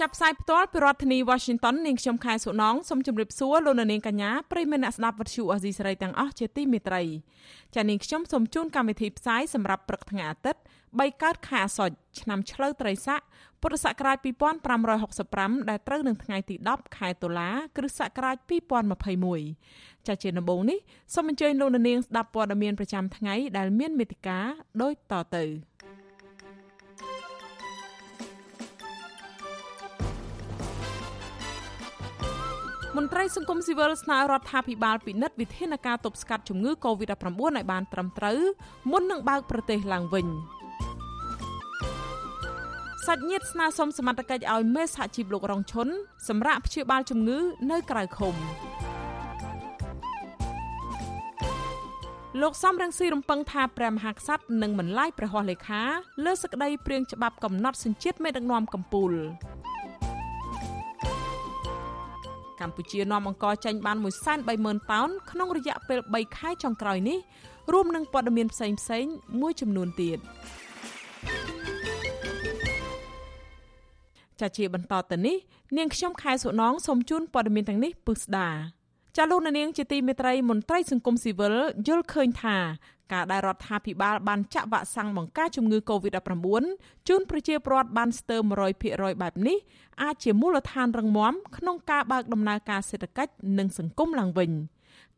ចាប់ផ្សាយផ្ទាល់ពីរដ្ឋធានី Washington នាងខ្ញុំខែសុណងសូមជម្រាបសួរលោកនាងកញ្ញាប្រិយមិត្តអ្នកស្ដាប់វិទ្យុអាស៊ីសេរីទាំងអស់ជាទីមេត្រីចា៎នាងខ្ញុំសូមជូនកម្មវិធីផ្សាយសម្រាប់ព្រឹកថ្ងៃអាទិត្យ3កើតខែអាសត់ឆ្នាំឆ្លូវត្រីស័កពុរសករាជ2565ដែលត្រូវនឹងថ្ងៃទី10ខែតុលា គ្រិស្តសករាជ2021ចា៎ជាដំបូងនេះសូមអញ្ជើញលោកនាងស្ដាប់ព័ត៌មានប្រចាំថ្ងៃដែលមានមេតិការដូចតទៅ។ មន្ត្រីសង្គមស៊ីវិលស្នើរដ្ឋាភិបាលពិនិត្យវិធានការទប់ស្កាត់ជំងឺ Covid-19 ឲ្យបានត្រឹមត្រូវមុននឹងបើកប្រទេសឡើងវិញសាច់ញាតិស្នើសុំសមត្ថកិច្ចឲ្យមេសហជីពលោករងឈុនសម្រាប់ព្យាបាលជំងឺនៅក្រៅឃុំលោកសំរងស៊ីរំពឹងថាព្រះមហាក្សត្រនឹងមិនឡាយព្រះហស្ថលេខាលើសក្តីព្រៀងច្បាប់កំណត់សញ្ជាតិមេដឹកនាំកម្ពុជា កម្ពុជានាំអង្គចេញបាន130,000តោនក្នុងរយៈពេល3ខែចុងក្រោយនេះរួមនឹងព័ត៌មានផ្សេងផ្សេងមួយចំនួនទៀតចាជាបន្តទៅនេះនាងខ្ញុំខែសុណងសូមជូនព័ត៌មានទាំងនេះពិស្ដា ចាលោកនាងជាទីមេត្រីមន្ត្រីសង្គមស៊ីវិលយល់ឃើញថាការដែលរដ្ឋាភិបាលបានចាក់វ៉ាក់សាំងបង្ការជំងឺ Covid-19 ជូនប្រជាពលរដ្ឋបានស្ទើរ100%បែបនេះអាចជាមូលដ្ឋានរឹងមាំក្នុងការបើកដំណើរការសេដ្ឋកិច្ចនិងសង្គមឡើងវិញ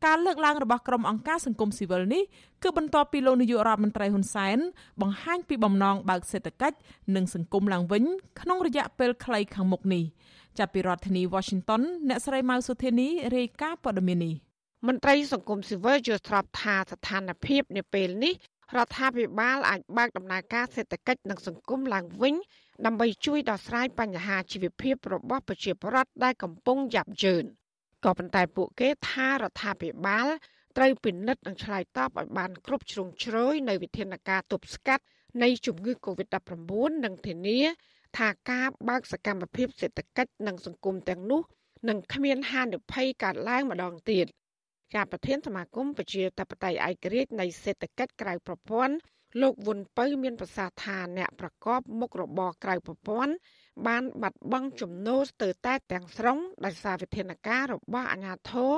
ការលើកឡើងរបស់ក្រុមអង្គការសង្គមស៊ីវិលនេះគឺបន្ទាប់ពីលោកនាយករដ្ឋមន្ត្រីហ៊ុនសែនបង្ហាញពីបំណងបើកសេដ្ឋកិច្ចនិងសង្គមឡើងវិញក្នុងរយៈពេលខ្លីខាងមុខនេះ ចាប់ពីរដ្ឋធានី Washington អ្នកស្រីម៉ៅសុធានីរាយការណ៍ព័ត៌មាននេះមន្ត្រីសង្គមស៊ីវិលយល់ស្របថាស្ថានភាពនាពេលនេះរដ្ឋាភិបាលអាចបើកដំណើរការសេដ្ឋកិច្ចនិងសង្គមឡើងវិញដើម្បីជួយដោះស្រាយបញ្ហាជីវភាពរបស់ប្រជាពលរដ្ឋដែលកំពុងយ៉ាប់យ៉ឺនក៏ប៉ុន្តែពួកគេថារដ្ឋាភិបាលត្រូវពិនិត្យនិងឆ្លើយតបឲ្យបានគ្រប់ជ្រុងជ្រោយនៅវិធានការទប់ស្កាត់នៃជំងឺ Covid-19 និងធានា ថាការបើកសកម្មភាពសេដ្ឋកិច្ចនិងសង្គមទាំងនោះនឹងគ្មានហានិភ័យកើតឡើងម្ដងទៀតជាប្រធានសមាគមប្រជាធិបតេយ្យឯករាជ្យនៃសេដ្ឋកិច្ចក្រៅប្រព័ន្ធលោកវុនពៅមានប្រសាសន៍ថាអ្នកប្រកបមុខរបរក្រៅប្រព័ន្ធបានបាត់បង់ចំណូលស្ទើរតែទាំងស្រុងដោយសារវិធានការរបស់អាជ្ញាធរ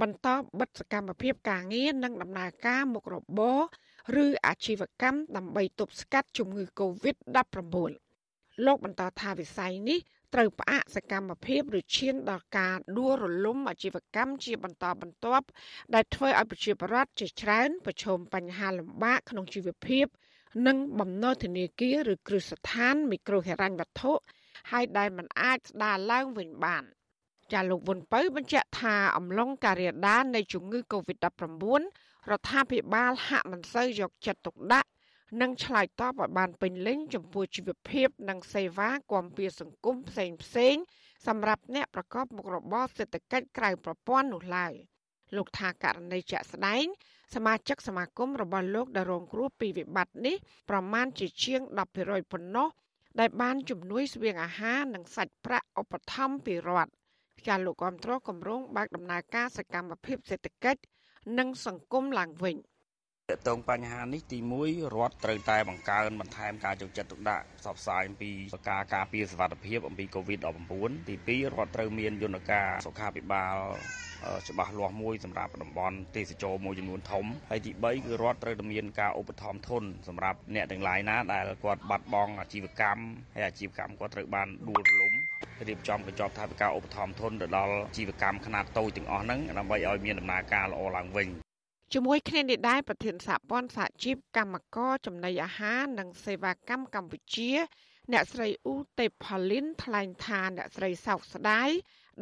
បន្តបិទសកម្មភាពការងារនិងដំណើរការមុខរបរឬអាជីវកម្មដើម្បីទប់ស្កាត់ជំងឺ Covid-19 លោកបន្តថាវិស័យនេះត្រូវផ្អាកសកម្មភាពឬឈានដល់ការដួលរលំអាជីវកម្មជាបន្តបន្ទាប់ដែលធ្វើឲ្យប្រជាពលរដ្ឋជាច្រើនប្រឈមបញ្ហាលំបាកក្នុងជីវភាព និងបំណុលធនាគារឬគ្រឹះស្ថានមីក្រូហិរញ្ញវត្ថុហើយដែលមិនអាចស្ដារឡើងវិញបានចាលោកវុនពៅបញ្ជាក់ថាអំឡុងការរាលដាលនៃជំងឺ Covid-19 រដ្ឋាភិបាលហាក់មិនសូវយកចិត្តទុកដាក់ និងឆ្លើយតបឲ្យបានពេញលេញចំពោះជីវភាព និងសេវាគាំពៀសង្គមផ្សេងផ្សេងសម្រាប់អ្នកប្រកបមុខរបរសេដ្ឋកិច្ចក្រៅប្រព័ន្ធនោះឡើយលោកថាករណីជាក់ស្ដែងសមាជិកសមាគមរបស់លោកដែលរងគ្រោះពីវិបត្តិនេះប្រមាណជាជាង10%ប៉ុណ្ណោះដែលបានជំនួយស្បៀងអាហារនិងសាច់ប្រាក់ឧបត្ថម្ភពីរដ្ឋការលោកគ្រប់គ្រងគម្រោងបើកដំណើរការសកម្មភាពសេដ្ឋកិច្ចនិងសង្គមឡើងវិញ។ តកតងបញ្ហានេះទី1រដ្ឋត្រូវតែបង្កើនបន្ថែមការយកចិត្តទុកដាក់ផ្សព្វផ្សាយអំពីការការពារសុវត្ថិភាពអំពី COVID-19 ទី2រដ្ឋត្រូវមានយន្តការសុខាភិបាលច្បាស់លាស់មួយសម្រាប់តំបន់ទេសចរមួយចំនួនធំហើយទី3គឺរដ្ឋត្រូវតែមានការឧបត្ថម្ភធនសម្រាប់អ្នកទាំងឡាយណាដែលគាត់បាត់បង់អាជីវកម្មហើយអាជីវកម្មគាត់ត្រូវបានដួលរលំរៀបចំកញ្ចប់ថវិកាឧបត្ថម្ភធនទៅដល់អាជីវកម្មខ្នាតតូចទាំងអស់ហ្នឹងដើម្បីឲ្យមានដំណើរការល្អឡើងវិញ ជាមួយគ្នានេះដែរប្រធានសហព័ន្ធសហជីពកម្មករចំណីអាហារនិងសេវាកម្មកម្ពុជា អ្នកស្រីអ៊ូតេផលីនថ្លែងថាអ្នកស្រីសោកស្ដាយ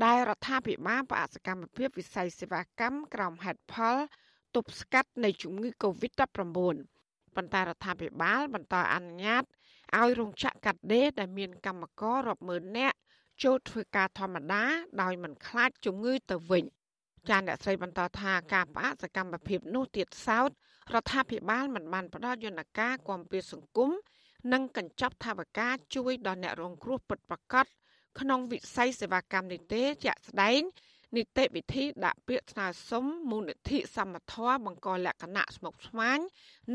ដែលរដ្ឋាភិបាលបដិកម្មភាពវិស័យសេវាកម្មក្រោមហេតុផលទប់ស្កាត់នៃជំងឺ Covid-19 ប៉ុន្តែរដ្ឋាភិបាលបន្តអនុញ្ញាតឲ្យរោងចក្រកាត់ដេរដែលមានកម្មកររាប់ម៉ឺននាក់ចូលធ្វើការធម្មតាដោយមិនខ្លាចជំងឺទៅវិញ ចាអ្នកស្រីបន្តថាការផ្អាកសកម្មភាពនោះទៀតសោតរដ្ឋាភិបាលមិនបានផ្ដល់យន្តការគាំពារសង្គមនិងកញ្ចប់ថវិកាជួយដល់អ្នករងគ្រោះពិតប្រាកដក្នុងវិស័យសេវាកម្មនេះទេជាក់ស្ដែងនីតិវិធីដាក់ពាក្យស្នើសុំមូលនិធិសមត្ថៈបង្កលក្ខណៈស្មុគស្មាញ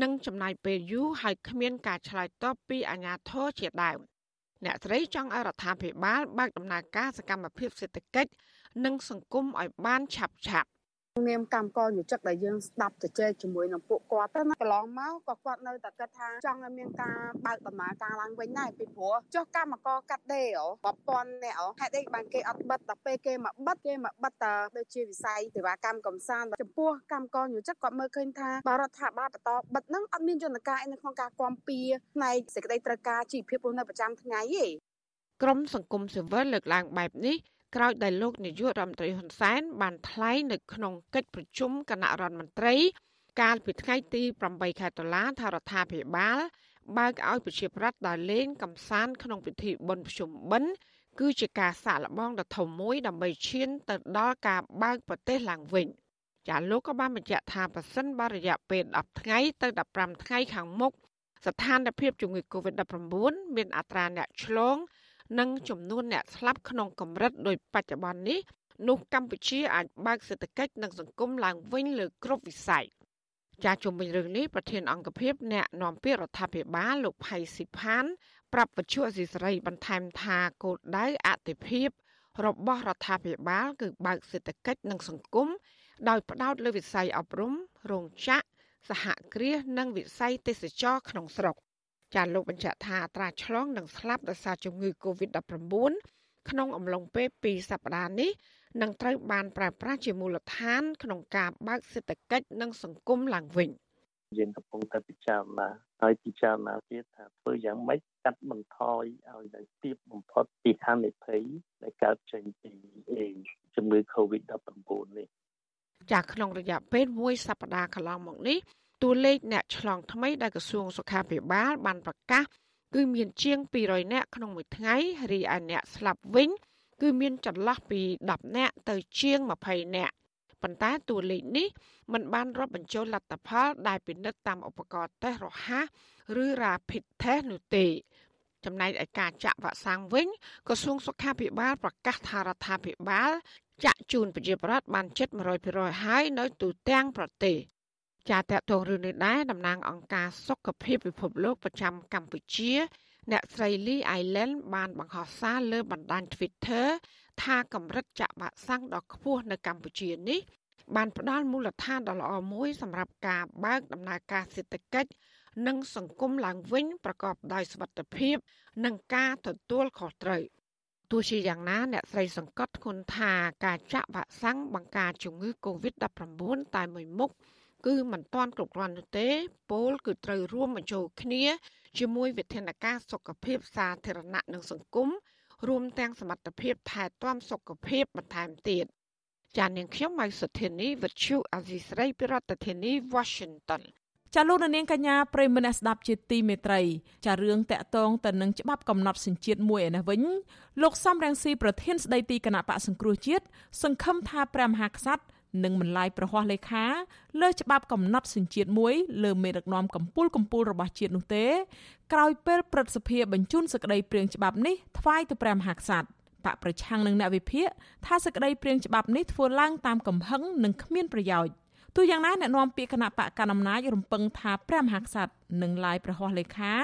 និងចំណាយពេលយូរហើយគ្មានការឆ្លើយតបពីអាជ្ញាធរជាដើម អ្នកស្រីចង់ឲ្យរដ្ឋាភិបាលបើកដំណើរការសកម្មភាពសេដ្ឋកិច្ចនិងសង្គមឲ្យបានឆាប់ឆាប់ នាមកម្មករយុជិកដែលយើងស្ដាប់ទៅជែកជាមួយនឹងពួកគាត់ទៅណាកន្លងមកក៏គាត់នៅតែគិតថាចង់ឲ្យមានការបើកដំណើរការឡើងវិញដែរពីព្រោះចុះកម្មករកាត់ដេរប្រព័ន្ធនេះហេតុអីបានគេអត់បិទតែពេលគេមកបិទគេមកបិទតែដូចជាវិស័យសេវាកម្មកំសាន្តចំពោះកម្មករយុជិកគាត់មើលឃើញថាបរដ្ឋាភិបាលបន្តបិទហ្នឹងអត់មានយន្តការអីនៅក្នុងការគាំពៀផ្នែកសេចក្តីត្រូវការជីវភាពរស់នៅប្រចាំថ្ងៃទេក្រមសង្គមស៊ីវិលលើកឡើងបែបនេះ ក្រោយដែលលោកនាយករដ្ឋមន្ត្រីហ៊ុនសែនបានថ្លែងនៅក្នុងកិច្ចប្រជុំគណៈរដ្ឋមន្ត្រី កាលពីថ្ងៃទី8ខែតុលាថារដ្ឋាភិបាលបើកឲ្យប្រជាប្រដ្ឋដើរលេងកំសាន្តក្នុងពិធីបុណ្យភ្ជុំបិណ្ឌគឺជាការសាកល្បងដ៏ធំមួយដើម្បីឈានទៅដល់ការបើកប្រទេសឡើងវិញចាលោកក៏បានបញ្ជាក់ថាប្រសិនបរិយាពេល10ថ្ងៃទៅ15ថ្ងៃខាងមុខស្ថានភាពជំងឺ Covid-19 មានអត្រាអ្នកឆ្លង និងចំនួនអ្នកស្លាប់ក្នុងកម្រិតដូចបច្ចុប្បន្ននេះនោះកម្ពុជាអាចបើកសេដ្ឋកិច្ចនិងសង្គមឡើងវិញលើគ្រប់វិស័យចាជុំវិញរឿងនេះប្រធានអង្គភិបអ្នកនាំពាក្យរដ្ឋាភិបាលលោកផៃស៊ីផាន ប្រាប់វិទ្យុអសីសេរីបន្ថែមថាគោលដៅអតិភិបរបស់រដ្ឋាភិបាល គឺបើកសេដ្ឋកិច្ចនិងសង្គមដោយផ្ដោតលើវិស័យអប់រំរោងចក្រសហគ្រាសនិងវិស័យទេសចរក្នុងស្រុក ចាលោកបញ្ជាក់ថាអត្រាឆ្លងនិងស្លាប់ដោយសារជំងឺ Covid-19 ក្នុងអំឡុងពេល2សប្តាហ៍នេះនឹងត្រូវបានប្រើប្រាស់ជាមូលដ្ឋាន ក្នុងការបើកសេដ្ឋកិច្ចនិងសង្គមឡើងវិញយើងកំពុងតែពិចារណាហើយពិចារណាទៀតថាធ្វើយ៉ាងម៉េចកាត់បន្ថយឲ្យនៅទាបបំផុតពីហានិភ័យដែលកើតចេញពីជំងឺ Covid-19 នេះចាក្នុងរយៈពេលមួយសប្តាហ៍កន្លងមកនេះ តួលេខអ្នកឆ្លងថ្មីដែលក្រសួងសុខាភិបាលបានប្រកាសគឺមានជាង200នាក់ក្នុងមួយថ្ងៃរីឯអ្នកស្លាប់វិញ គឺមានចន្លោះពី10នាក់ទៅជាង20នាក់ប៉ុន្តែតួលេខនេះมันបានរាប់បញ្ចូលលទ្ធផលដែលពិនិត្យតាមឧបករណ៍តេស្តរហ័សឬ Rapid Test នោះទេចំណែកឯការចាក់វ៉ាក់សាំងវិញក្រសួងសុខាភិបាលប្រកាសថារដ្ឋាភិបាលចាក់ជូនប្រជាពលរដ្ឋបានជិត100%ហើយនៅទូទាំងប្រទេស ចាតតងរឿងនេះដែរតំណាងអង្គការសុខភាពពិភពលោកប្រចាំកម្ពុជា អ្នកស្រី Lee Island បានបង្ហោះសារលើបណ្ដាញ Twitter ថាកម្រិតចាក់វ៉ាក់សាំងដ៏ខ្ពស់នៅកម្ពុជានេះ បានផ្ដល់មូលដ្ឋានដ៏ល្អមួយសម្រាប់ការបើកដំណើរការសេដ្ឋកិច្ចនិងសង្គមឡើងវិញប្រកបដោយសុវត្ថិភាព និងការទទួលខុសត្រូវទោះជាយ៉ាងណាអ្នកស្រីសង្កត់ធ្ងន់ថាការចាក់វ៉ាក់សាំងបង្ការជំងឺ Covid-19 តែមួយមុខ គឺមិនទាន់គ្រប់គ្រាន់នោះទេពលគឺត្រូវរួមបញ្ចូលគ្នា ជាមួយវិធានការសុខភាពសាធារណៈនិងសង្គមរួមទាំងសមត្ថភាពថែទាំសុខភាពបន្ថែមទៀតចាននាងខ្ញុំម៉ៃសុធានីវិទ្យុអាស៊ីស្រីប្រធានាធិបតី Washington ចាលោកនាងកញ្ញាប្រិមមអ្នកស្ដាប់ជាទីមេត្រីចារឿងតាក់ទងទៅនឹងច្បាប់កំណត់សញ្ជាតិមួយឯនេះវិញលោកសំរងស៊ីប្រធានស្ដីទីគណៈបកសង្គ្រោះជាតិសង្ឃឹមថាព្រះមហាក្សត្រ និងមិនឡាយប្រហោះលេខាលើច្បាប់កំណត់សញ្ជាតិមួយលើមេដឹកនាំកម្ពុជាកម្ពុជារបស់ជាតិនោះទេក្រោយពេលព្រឹទ្ធសភាបញ្ជូនសេចក្តីព្រាងច្បាប់នេះថ្វាយទៅព្រះមហាក្សត្របកប្រឆាំងនឹងអ្នកវិភាគថាសេចក្តីព្រាងច្បាប់នេះធ្វើឡើងតាមកំហឹងនិងគ្មានប្រយោជន៍ទោះយ៉ាងណាអ្នកនាំពាក្យគណៈបកកណ្ដាលអំណាចរំពឹងថាព្រះមហាក្សត្រនឹងឡាយប្រហោះលេខា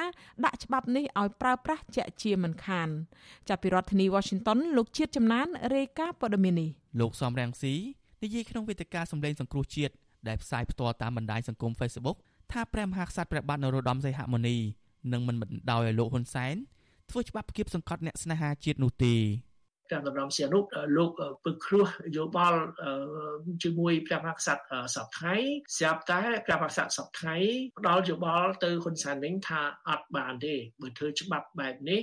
ដាក់ច្បាប់នេះឲ្យប្រើប្រាស់ជាក់ជាមិនខានចាប់ពីរដ្ឋធានី Washington លោកជាតិចំណានរាយការណ៍ព័ត៌មាននេះលោកសំរងស៊ី និយាយក្នុងវេទិកាសម្លេងសង្គ្រោះជាតិដែលផ្សាយផ្ទាល់តាមបណ្ដាញសង្គម Facebook ថាព្រះមហាក្សត្រព្រះបាទនរោត្តមសីហមុនីនឹងមិនបណ្ដោយឲ្យលោកហ៊ុនសែនធ្វើច្បាប់គៀបសង្កត់អ្នកស្នេហាជាតិនោះទេព្រះតម្រងសៀនុលោកពឹកគ្រោះយោបល់ជាមួយព្រះមហាក្សត្រសពថ្ងៃស្រាប់តែព្រះមហាក្សត្រសពថ្ងៃផ្ដល់យោបល់ទៅហ៊ុនសែនវិញថាអត់បានទេបើធ្វើច្បាប់បែបនេះ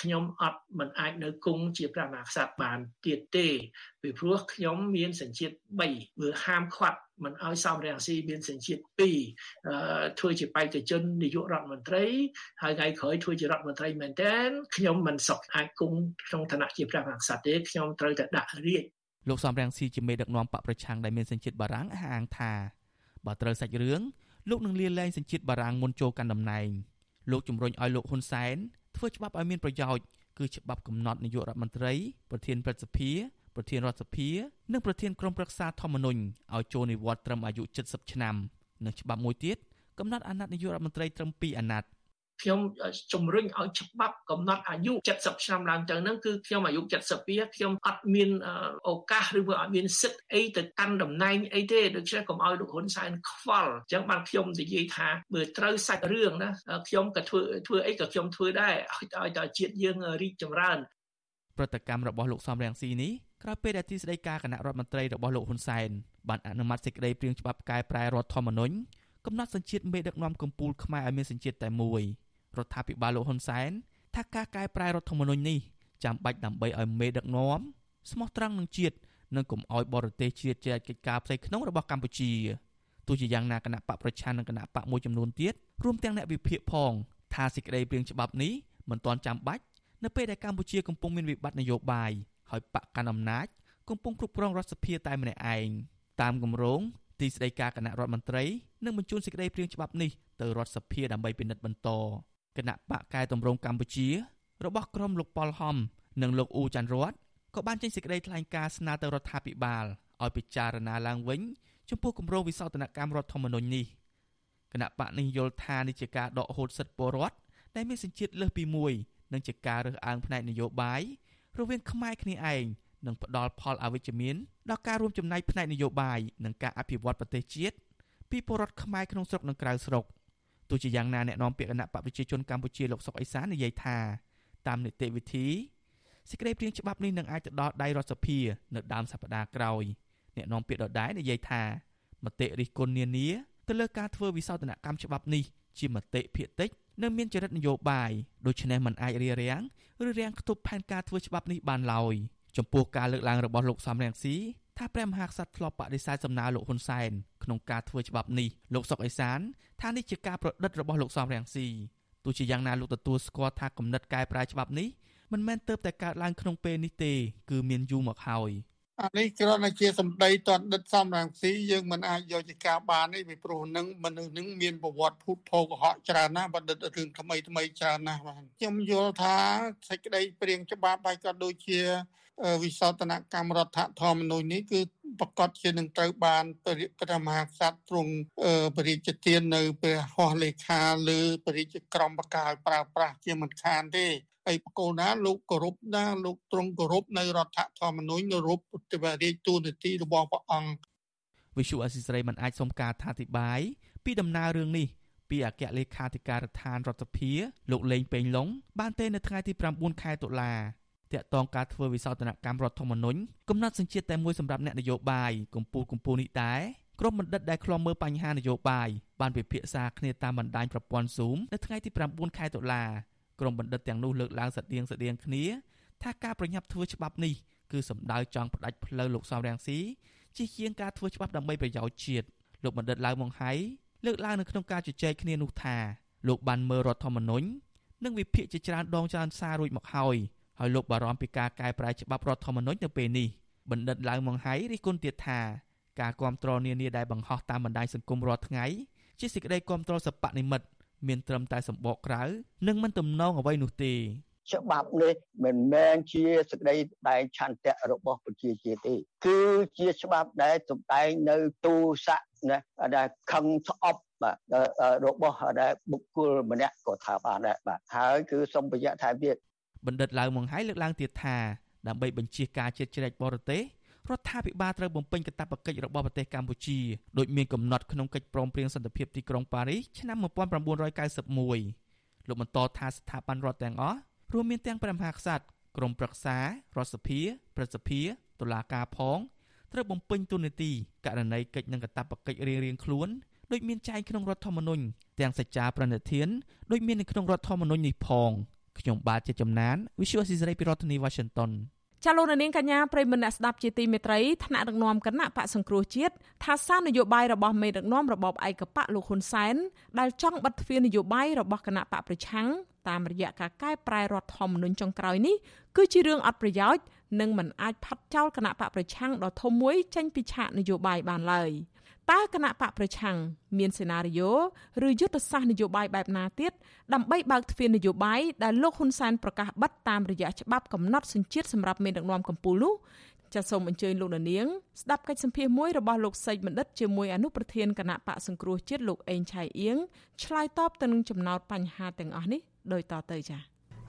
ខ្ញុំអត់មិនអាចនៅគង់ជាព្រះមហាក្សត្របានទៀតទេ ពីព្រោះខ្ញុំមានសញ្ជាតិ3វាហាមឃាត់មិនឲ្យសំរងស៊ីមានសញ្ជាតិ2ធ្វើជាបេក្ខជននាយករដ្ឋមន្ត្រីហើយថ្ងៃក្រោយធ្វើជារដ្ឋមន្ត្រីមែនទែនខ្ញុំមិនសុខអាចគង់ក្នុងឋានៈជាព្រះមហាក្សត្រទេខ្ញុំត្រូវតែដាក់រាជលោកសំរងស៊ីជាមេដឹកនាំបកប្រឆាំងដែលមានសញ្ជាតិបារាំងអះអាងថាបើត្រូវសាច់រឿងលោកនឹងលាលែងសញ្ជាតិបារាំងមុនចូលកាន់តំណែងលោកជំរុញឲ្យលោកហ៊ុនសែនធ្វើច្បាប់ឲ្យមានប្រយោជន៍គឺច្បាប់កំណត់នាយករដ្ឋមន្ត្រីប្រធានព្រឹទ្ធសភា ប្រធានរដ្ឋសភានិងប្រធានក្រុមប្រឹក្សាធម្មនុញ្ញឲ្យចូលនិវត្តន៍ត្រឹមអាយុ70ឆ្នាំនិងច្បាប់មួយទៀតកំណត់អាណត្តិនាយករដ្ឋមន្ត្រីត្រឹម2អាណត្តិខ្ញុំជំរុញឲ្យច្បាប់កំណត់អាយុ70ឆ្នាំឡើងទៅហ្នឹងគឺខ្ញុំអាយុ72ខ្ញុំអត់មានឱកាសឬក៏អត់មានសិទ្ធិអីទៅកាន់តំណែងអីទេដូច្នេះកុំឲ្យលោកហ៊ុនសែនខ្វល់អញ្ចឹងបានខ្ញុំនិយាយថាបើត្រូវសាច់រឿងណាខ្ញុំក៏ធ្វើធ្វើអីក៏ខ្ញុំធ្វើដែរឲ្យឲ្យតែជាតិយើងរីកចម្រើន ប្រតិកម្មរបស់លោកសំរងស៊ីនេះ ក្រោយពេលដែលទីស្តីការគណៈរដ្ឋមន្ត្រីរបស់លោកហ៊ុនសែនបានអនុម័តសេចក្តីព្រាងច្បាប់កែប្រែរដ្ឋធម្មនុញ្ញកំណត់សញ្ជាតិមេដឹកនាំកម្ពុជាខ្មែរឲ្យមានសញ្ជាតិតែមួយរដ្ឋាភិបាលលោកហ៊ុនសែនថាការកែប្រែរដ្ឋធម្មនុញ្ញនេះចាំបាច់ដើម្បីឲ្យមេដឹកនាំស្មោះត្រង់នឹងជាតិនិងកុំឲ្យបរទេសជាតិជាកិច្ចការផ្ទៃក្នុងរបស់កម្ពុជាទោះជាយ៉ាងណាគណៈបកប្រឆាំងនិងគណៈបកមួយចំនួនទៀតរួមទាំងអ្នកវិភាគផងថាសេចក្តីព្រាងច្បាប់នេះមិនទាន់ចាំបាច់នៅពេលដែលកម្ពុជាកំពុងមានវិបត្តិនយោបាយ ហើយបកកាន់អំណាចកំពុងគ្រប់គ្រងរដ្ឋសភាតែម្នាក់ឯងតាមគម្រោងទីស្តីការគណៈរដ្ឋមន្ត្រីនឹងបញ្ជូនសេចក្តីព្រាងច្បាប់នេះទៅរដ្ឋសភាដើម្បីពិនិត្យបន្តគណៈបកកែតម្រង់កម្ពុជា របស់ក្រុមលោកប៉ុលហំ និងលោកអ៊ូចាន់រតក៏បានចេញសេចក្តីថ្លែងការណ៍ស្នើទៅរដ្ឋាភិបាលឲ្យពិចារណាឡើងវិញចំពោះគម្រោងវិសោធនកម្មរដ្ឋធម្មនុញ្ញនេះគណៈបកនេះយល់ថានេះជាការដកហូតសិទ្ធិពលរដ្ឋដែលមានសញ្ជាតិលើសពីមួយនិងជាការរើសអើងផ្នែកនយោបាយ រវាងខ្មែរគ្នាឯងនិងផ្ដល់ផលអវិជ្ជមានដល់ការរួមចំណែកផ្នែកនយោបាយនិងការអភិវឌ្ឍប្រទេសជាតិពីពលរដ្ឋខ្មែរក្នុងស្រុកនិងក្រៅស្រុកទោះជាយ៉ាងណាអ្នកនាំពាក្យគណៈបកប្រជាជនកម្ពុជាលោកសុកអេសាននិយាយថាតាមនីតិវិធីសេចក្តីព្រាងច្បាប់នេះនឹងអាចទៅដល់ដៃរដ្ឋសភានៅដើមសប្តាហ៍ក្រោយអ្នកនាំពាក្យដដែលនិយាយថាមតិរិះគន់នានាទៅលើការធ្វើវិសោធនកម្មច្បាប់នេះ ជាមតិភាគតិចនៅមានចរិតនយោបាយដូច្នេះมันអាចរារាំងឬរាំងខ្ទប់ផែនការធ្វើច្បាប់នេះបានឡើយចំពោះការលើកឡើងរបស់លោកសំរងស៊ីថាព្រះមហាក្សត្រធ្លាប់បដិសេធសំណើលោកហ៊ុនសែនក្នុងការធ្វើច្បាប់នេះលោកសុកអេសានថានេះជាការប្រឌិតរបស់លោកសំរងស៊ីទោះជាយ៉ាងណាលោកទទួលស្គាល់ថាគំនិតកែប្រែច្បាប់នេះមិនមែនទៅតែកើតឡើងក្នុងពេលនេះទេ គឺមានយូរមកហើយ អានេះគ្រាន់តែជាសម្ដីតនដិតសំរងស៊ីយើងមិនអាចយកជាការបានទេពីព្រោះនឹងមនុស្សនឹងមានប្រវត្តិភូតភោកុហកច្រើនណាស់បណ្ឌិតរឿងថ្មីថ្មីច្រើនណាស់បាទខ្ញុំយល់ថាសេចក្តីព្រៀងច្បាប់ហើយក៏ដូចជាវិសោធនកម្មរដ្ឋធម្មនុញ្ញនេះគឺប្រកាសជានឹងត្រូវបានព្រះមហាក្សត្រទ្រង់ព្រះរាជទាននៅព្រះហស្ថលេខាឬព្រះរាជក្រមបកាឲ្យប្រើប្រាស់ជាមិនខានទេ ហើយបកូនណាលោកគោរពណាលោកទ្រង់គោរពនៅរដ្ឋធម្មនុញ្ញនៅរូបពុទ្ធវរាជទូនទីរបស់ព្រះអង្គវិសុអសិសរីមិនអាចសុំការថាធិប្បាយពីដំណើររឿងនេះពីអគ្គលេខាធិការដ្ឋានរដ្ឋសភាលោកលេងពេញឡុងបានទេនៅថ្ងៃទី9ខែតុលាតាក់ទងការធ្វើវិសោធនកម្មរដ្ឋធម្មនុញ្ញកំណត់សញ្ជាតិតែមួយសម្រាប់អ្នកនយោបាយកម្ពុជាកម្ពុជានេះដែរក្រុមបណ្ឌិតដែលខ្លំមើលបញ្ហានយោបាយបានពិភាក្សាគ្នាតាមបណ្ដាញប្រព័ន្ធ Zoom នៅថ្ងៃទី9ខែតុលា ក្រុមបណ្ឌិតទាំងនោះលើកឡើងស្តៀងស្តៀងគ្នាថាការប្រញាប់ធ្វើច្បាប់នេះគឺសំដៅចង់ផ្ដាច់ផ្លូវលោកសំរងស៊ីជាជាងការធ្វើច្បាប់ដើម្បីប្រយោជន៍ជាតិលោកបណ្ឌិតឡៅម៉ុងហៃលើកឡើងនៅក្នុងការជជែកគ្នានោះថាលោកបានមើលរដ្ឋធម្មនុញ្ញនិងវិភាគជាច្រើនដងច្រើនសាររួចមកហើយហើយលោកបារម្ភពីការកែប្រែច្បាប់រដ្ឋធម្មនុញ្ញនៅពេលនេះបណ្ឌិតឡៅម៉ុងហៃរិះគន់ទៀតថាការគ្រប់គ្រងនានាដែលបង្ហោះតាមបណ្ដាញសង្គមរាល់ថ្ងៃជាសេចក្តីគ្រប់គ្រងសពនិមិត្ត មានត្រឹមតែសម្បកក្រៅនិងមិនទំនងអ្វីនោះទេច្បាប់នេះមិនមែនជាសេចក្តីតែងឆន្ទៈរបស់ប្រជាជាតិទេ គឺជាច្បាប់ដែលសម្ដែងនៅទូស័កណាដែលខឹងស្អប់បាទរបស់ដែលបុគ្គលម្នាក់ក៏ថាបានដែរបាទហើយគឺសូមបញ្ជាក់ថែមទៀតបណ្ឌិតឡៅមង្ហៃលើកឡើងទៀតថាដើម្បីបញ្ជាការជាតិជ្រែកបរទេស រដ្ឋាភិបាលត្រូវបំពេញកាតព្វកិច្ចរបស់ប្រទេសកម្ពុជាដោយមានកំណត់ក្នុងកិច្ចព្រមព្រៀងសន្តិភាពទីក្រុងប៉ារីសឆ្នាំ1991លោកបន្តថាស្ថាប័នរដ្ឋទាំងអស់រួមមានទាំងព្រះមហាក្សត្រក្រមប្រឹក្សារដ្ឋសភាព្រឹទ្ធសភាតុលាការផងត្រូវបំពេញទូនាទីករណីកិច្ចនិងកាតព្វកិច្ចរៀងៗខ្លួនដូចមានចែងក្នុងរដ្ឋធម្មនុញ្ញទាំងសច្ចាប្រណិធានដូចមាននៅក្នុងរដ្ឋធម្មនុញ្ញនេះផងខ្ញុំបាទជាចំណាន Visual Society ពីរដ្ឋធានី Washington ចាលោកនាងកញ្ញាប្រិមមអ្នកស្ដាប់ជាទីមេត្រីថ្នាក់ដឹកនាំគណៈបកសង្គ្រោះជាតិថាសារនយោបាយរបស់មេដឹកនាំរបបឯកបកលោកហ៊ុនសែនដែលចង់បិទទ្វារនយោបាយរបស់គណៈបកប្រឆាំងតាមរយៈការកែប្រែរដ្ឋធម្មនុញ្ញចុងក្រោយនេះគឺជារឿងអត់ប្រយោជន៍និងមិនអាចផាត់ចោលគណៈបកប្រឆាំងដ៏ធំមួយចេញពីឆាកនយោបាយបានឡើយ តើគណៈបកប្រឆាំងមានសេណារីយ៉ូឬយុទ្ធសាស្ត្រនយោបាយបែបណាទៀតដើម្បីបើកទ្វារនយោបាយដែលលោកហ៊ុនសែនប្រកាសបិទតាមរយៈច្បាប់កំណត់សញ្ជាតិសម្រាប់មេដឹកនាំកម្ពុជានោះចាសសូមអញ្ជើញលោកនាងស្ដាប់កិច្ចសម្ភាសមួយរបស់លោកសេចបណ្ឌិតជាមួយអនុប្រធានគណៈបកសង្គ្រោះជាតិលោកអេងឆៃអៀងឆ្លើយតបទៅនឹងចំណោទបញ្ហាទាំងអស់នេះដោយតទៅចា៎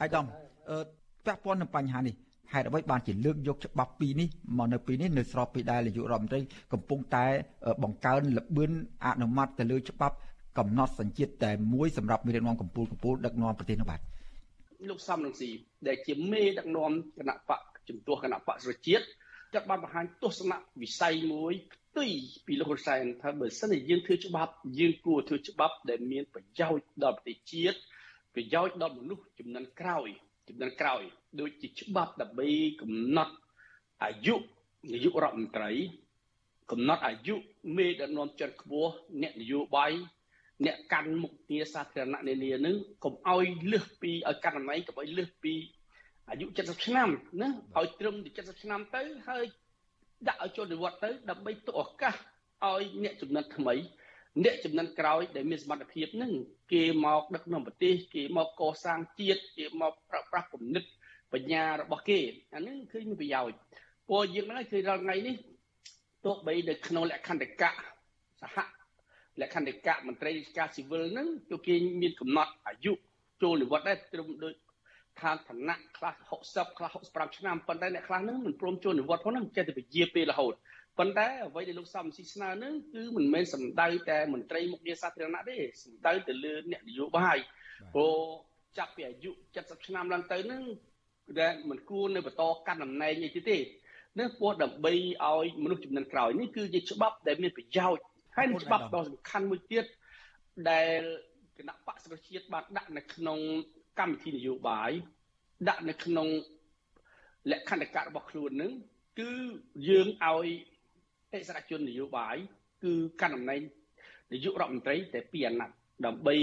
អាយដាមអឺពាក់ព័ន្ធនឹងបញ្ហានេះ ហេតុអ្វីបានជាលើកយកច្បាប់ពីរនេះមកនៅពេលនេះនៅស្របពេលដែលនាយករដ្ឋមន្ត្រីកំពុងតែបង្កើនលបឿនអនុម័តទៅលើច្បាប់កំណត់សញ្ជាតិតែមួយសម្រាប់មេដឹកនាំកម្ពុជាកម្ពុជាដឹកនាំប្រទេសនោះបាទលោកសំរងស៊ីដែលជាមេដឹកនាំគណៈបកជំទាស់គណៈបកសុជាតិគាត់បានបង្ហាញទស្សនៈវិស័យមួយផ្ទុយពីលោកហ៊ុនសែនថាបើសិនជាយើងធ្វើច្បាប់យើងគួរធ្វើច្បាប់ដែលមានប្រយោជន៍ដល់ប្រទេសជាតិប្រយោជន៍ដល់មនុស្សចំនួនក្រោយ ចំនួនក្រោយដូចជាច្បាប់ដើម្បីកំណត់អាយុនាយករដ្ឋមន្ត្រី កំណត់អាយុមេដឹកនាំជាន់ខ្ពស់អ្នកនយោបាយអ្នកកាន់មុខងារសាធារណៈនានានឹងកុំឲ្យលើសពីឲ្យកាន់តំណែងកុំឲ្យលើសពីអាយុ70ឆ្នាំណាឲ្យត្រឹមទៅ70ឆ្នាំទៅហើយដាក់ឲ្យចូលនិវត្តន៍ទៅដើម្បីទុកឱកាសឲ្យអ្នកចំនួនថ្មី អ្នកចំនួនក្រោយដែលមានសមត្ថភាពនឹងគេមកដឹកនាំប្រទេសគេមកកសាងជាតិគេមកប្រប្រាស់គំនិតបញ្ញារបស់គេអានឹងគឺមានប្រយោជន៍ព្រោះយើងហ្នឹងគឺរាល់ថ្ងៃនេះទោះបីនៅក្នុងលក្ខន្តិកៈសហលក្ខន្តិកៈមន្ត្រីរាជការស៊ីវិលហ្នឹងគឺគេមានកំណត់អាយុចូលនិវត្តន៍ដែរត្រឹមដូចឋានឋានៈខ្លះ60ខ្លះ65ឆ្នាំប៉ុន្តែអ្នកខ្លះហ្នឹងមិនព្រមចូលនិវត្តន៍ផងហ្នឹងចេះតែពជាពេលរហូត ប៉ុន្តែអ្វីដែលលោកសំស៊ីស្នើនឹងគឺមិនមែនសំដៅតែមន្ត្រីមុខងារសាធារណៈទេសំដៅទៅលើអ្នកនយោបាយព្រោះចាប់ពីអាយុ70ឆ្នាំឡើងទៅនឹងដែលមិនគួរនៅបន្តកាន់តំណែងអីទេនឹងពោះដើម្បីឲ្យមនុស្សចំនួនក្រោយនេះគឺជាច្បាប់ដែលមានប្រយោជន៍ហើយនឹងច្បាប់ដ៏សំខាន់មួយទៀតដែលគណៈបកសង្គ្រោះជាតិបានដាក់នៅក្នុងកម្មវិធីនយោបាយដាក់នៅក្នុងលក្ខន្តិកៈរបស់ខ្លួននឹងគឺយើងឲ្យ អិសរាជជននយោបាយគឺកាន់តំណែងនាយករដ្ឋមន្ត្រីតែពីអាណត្តិដើម្បី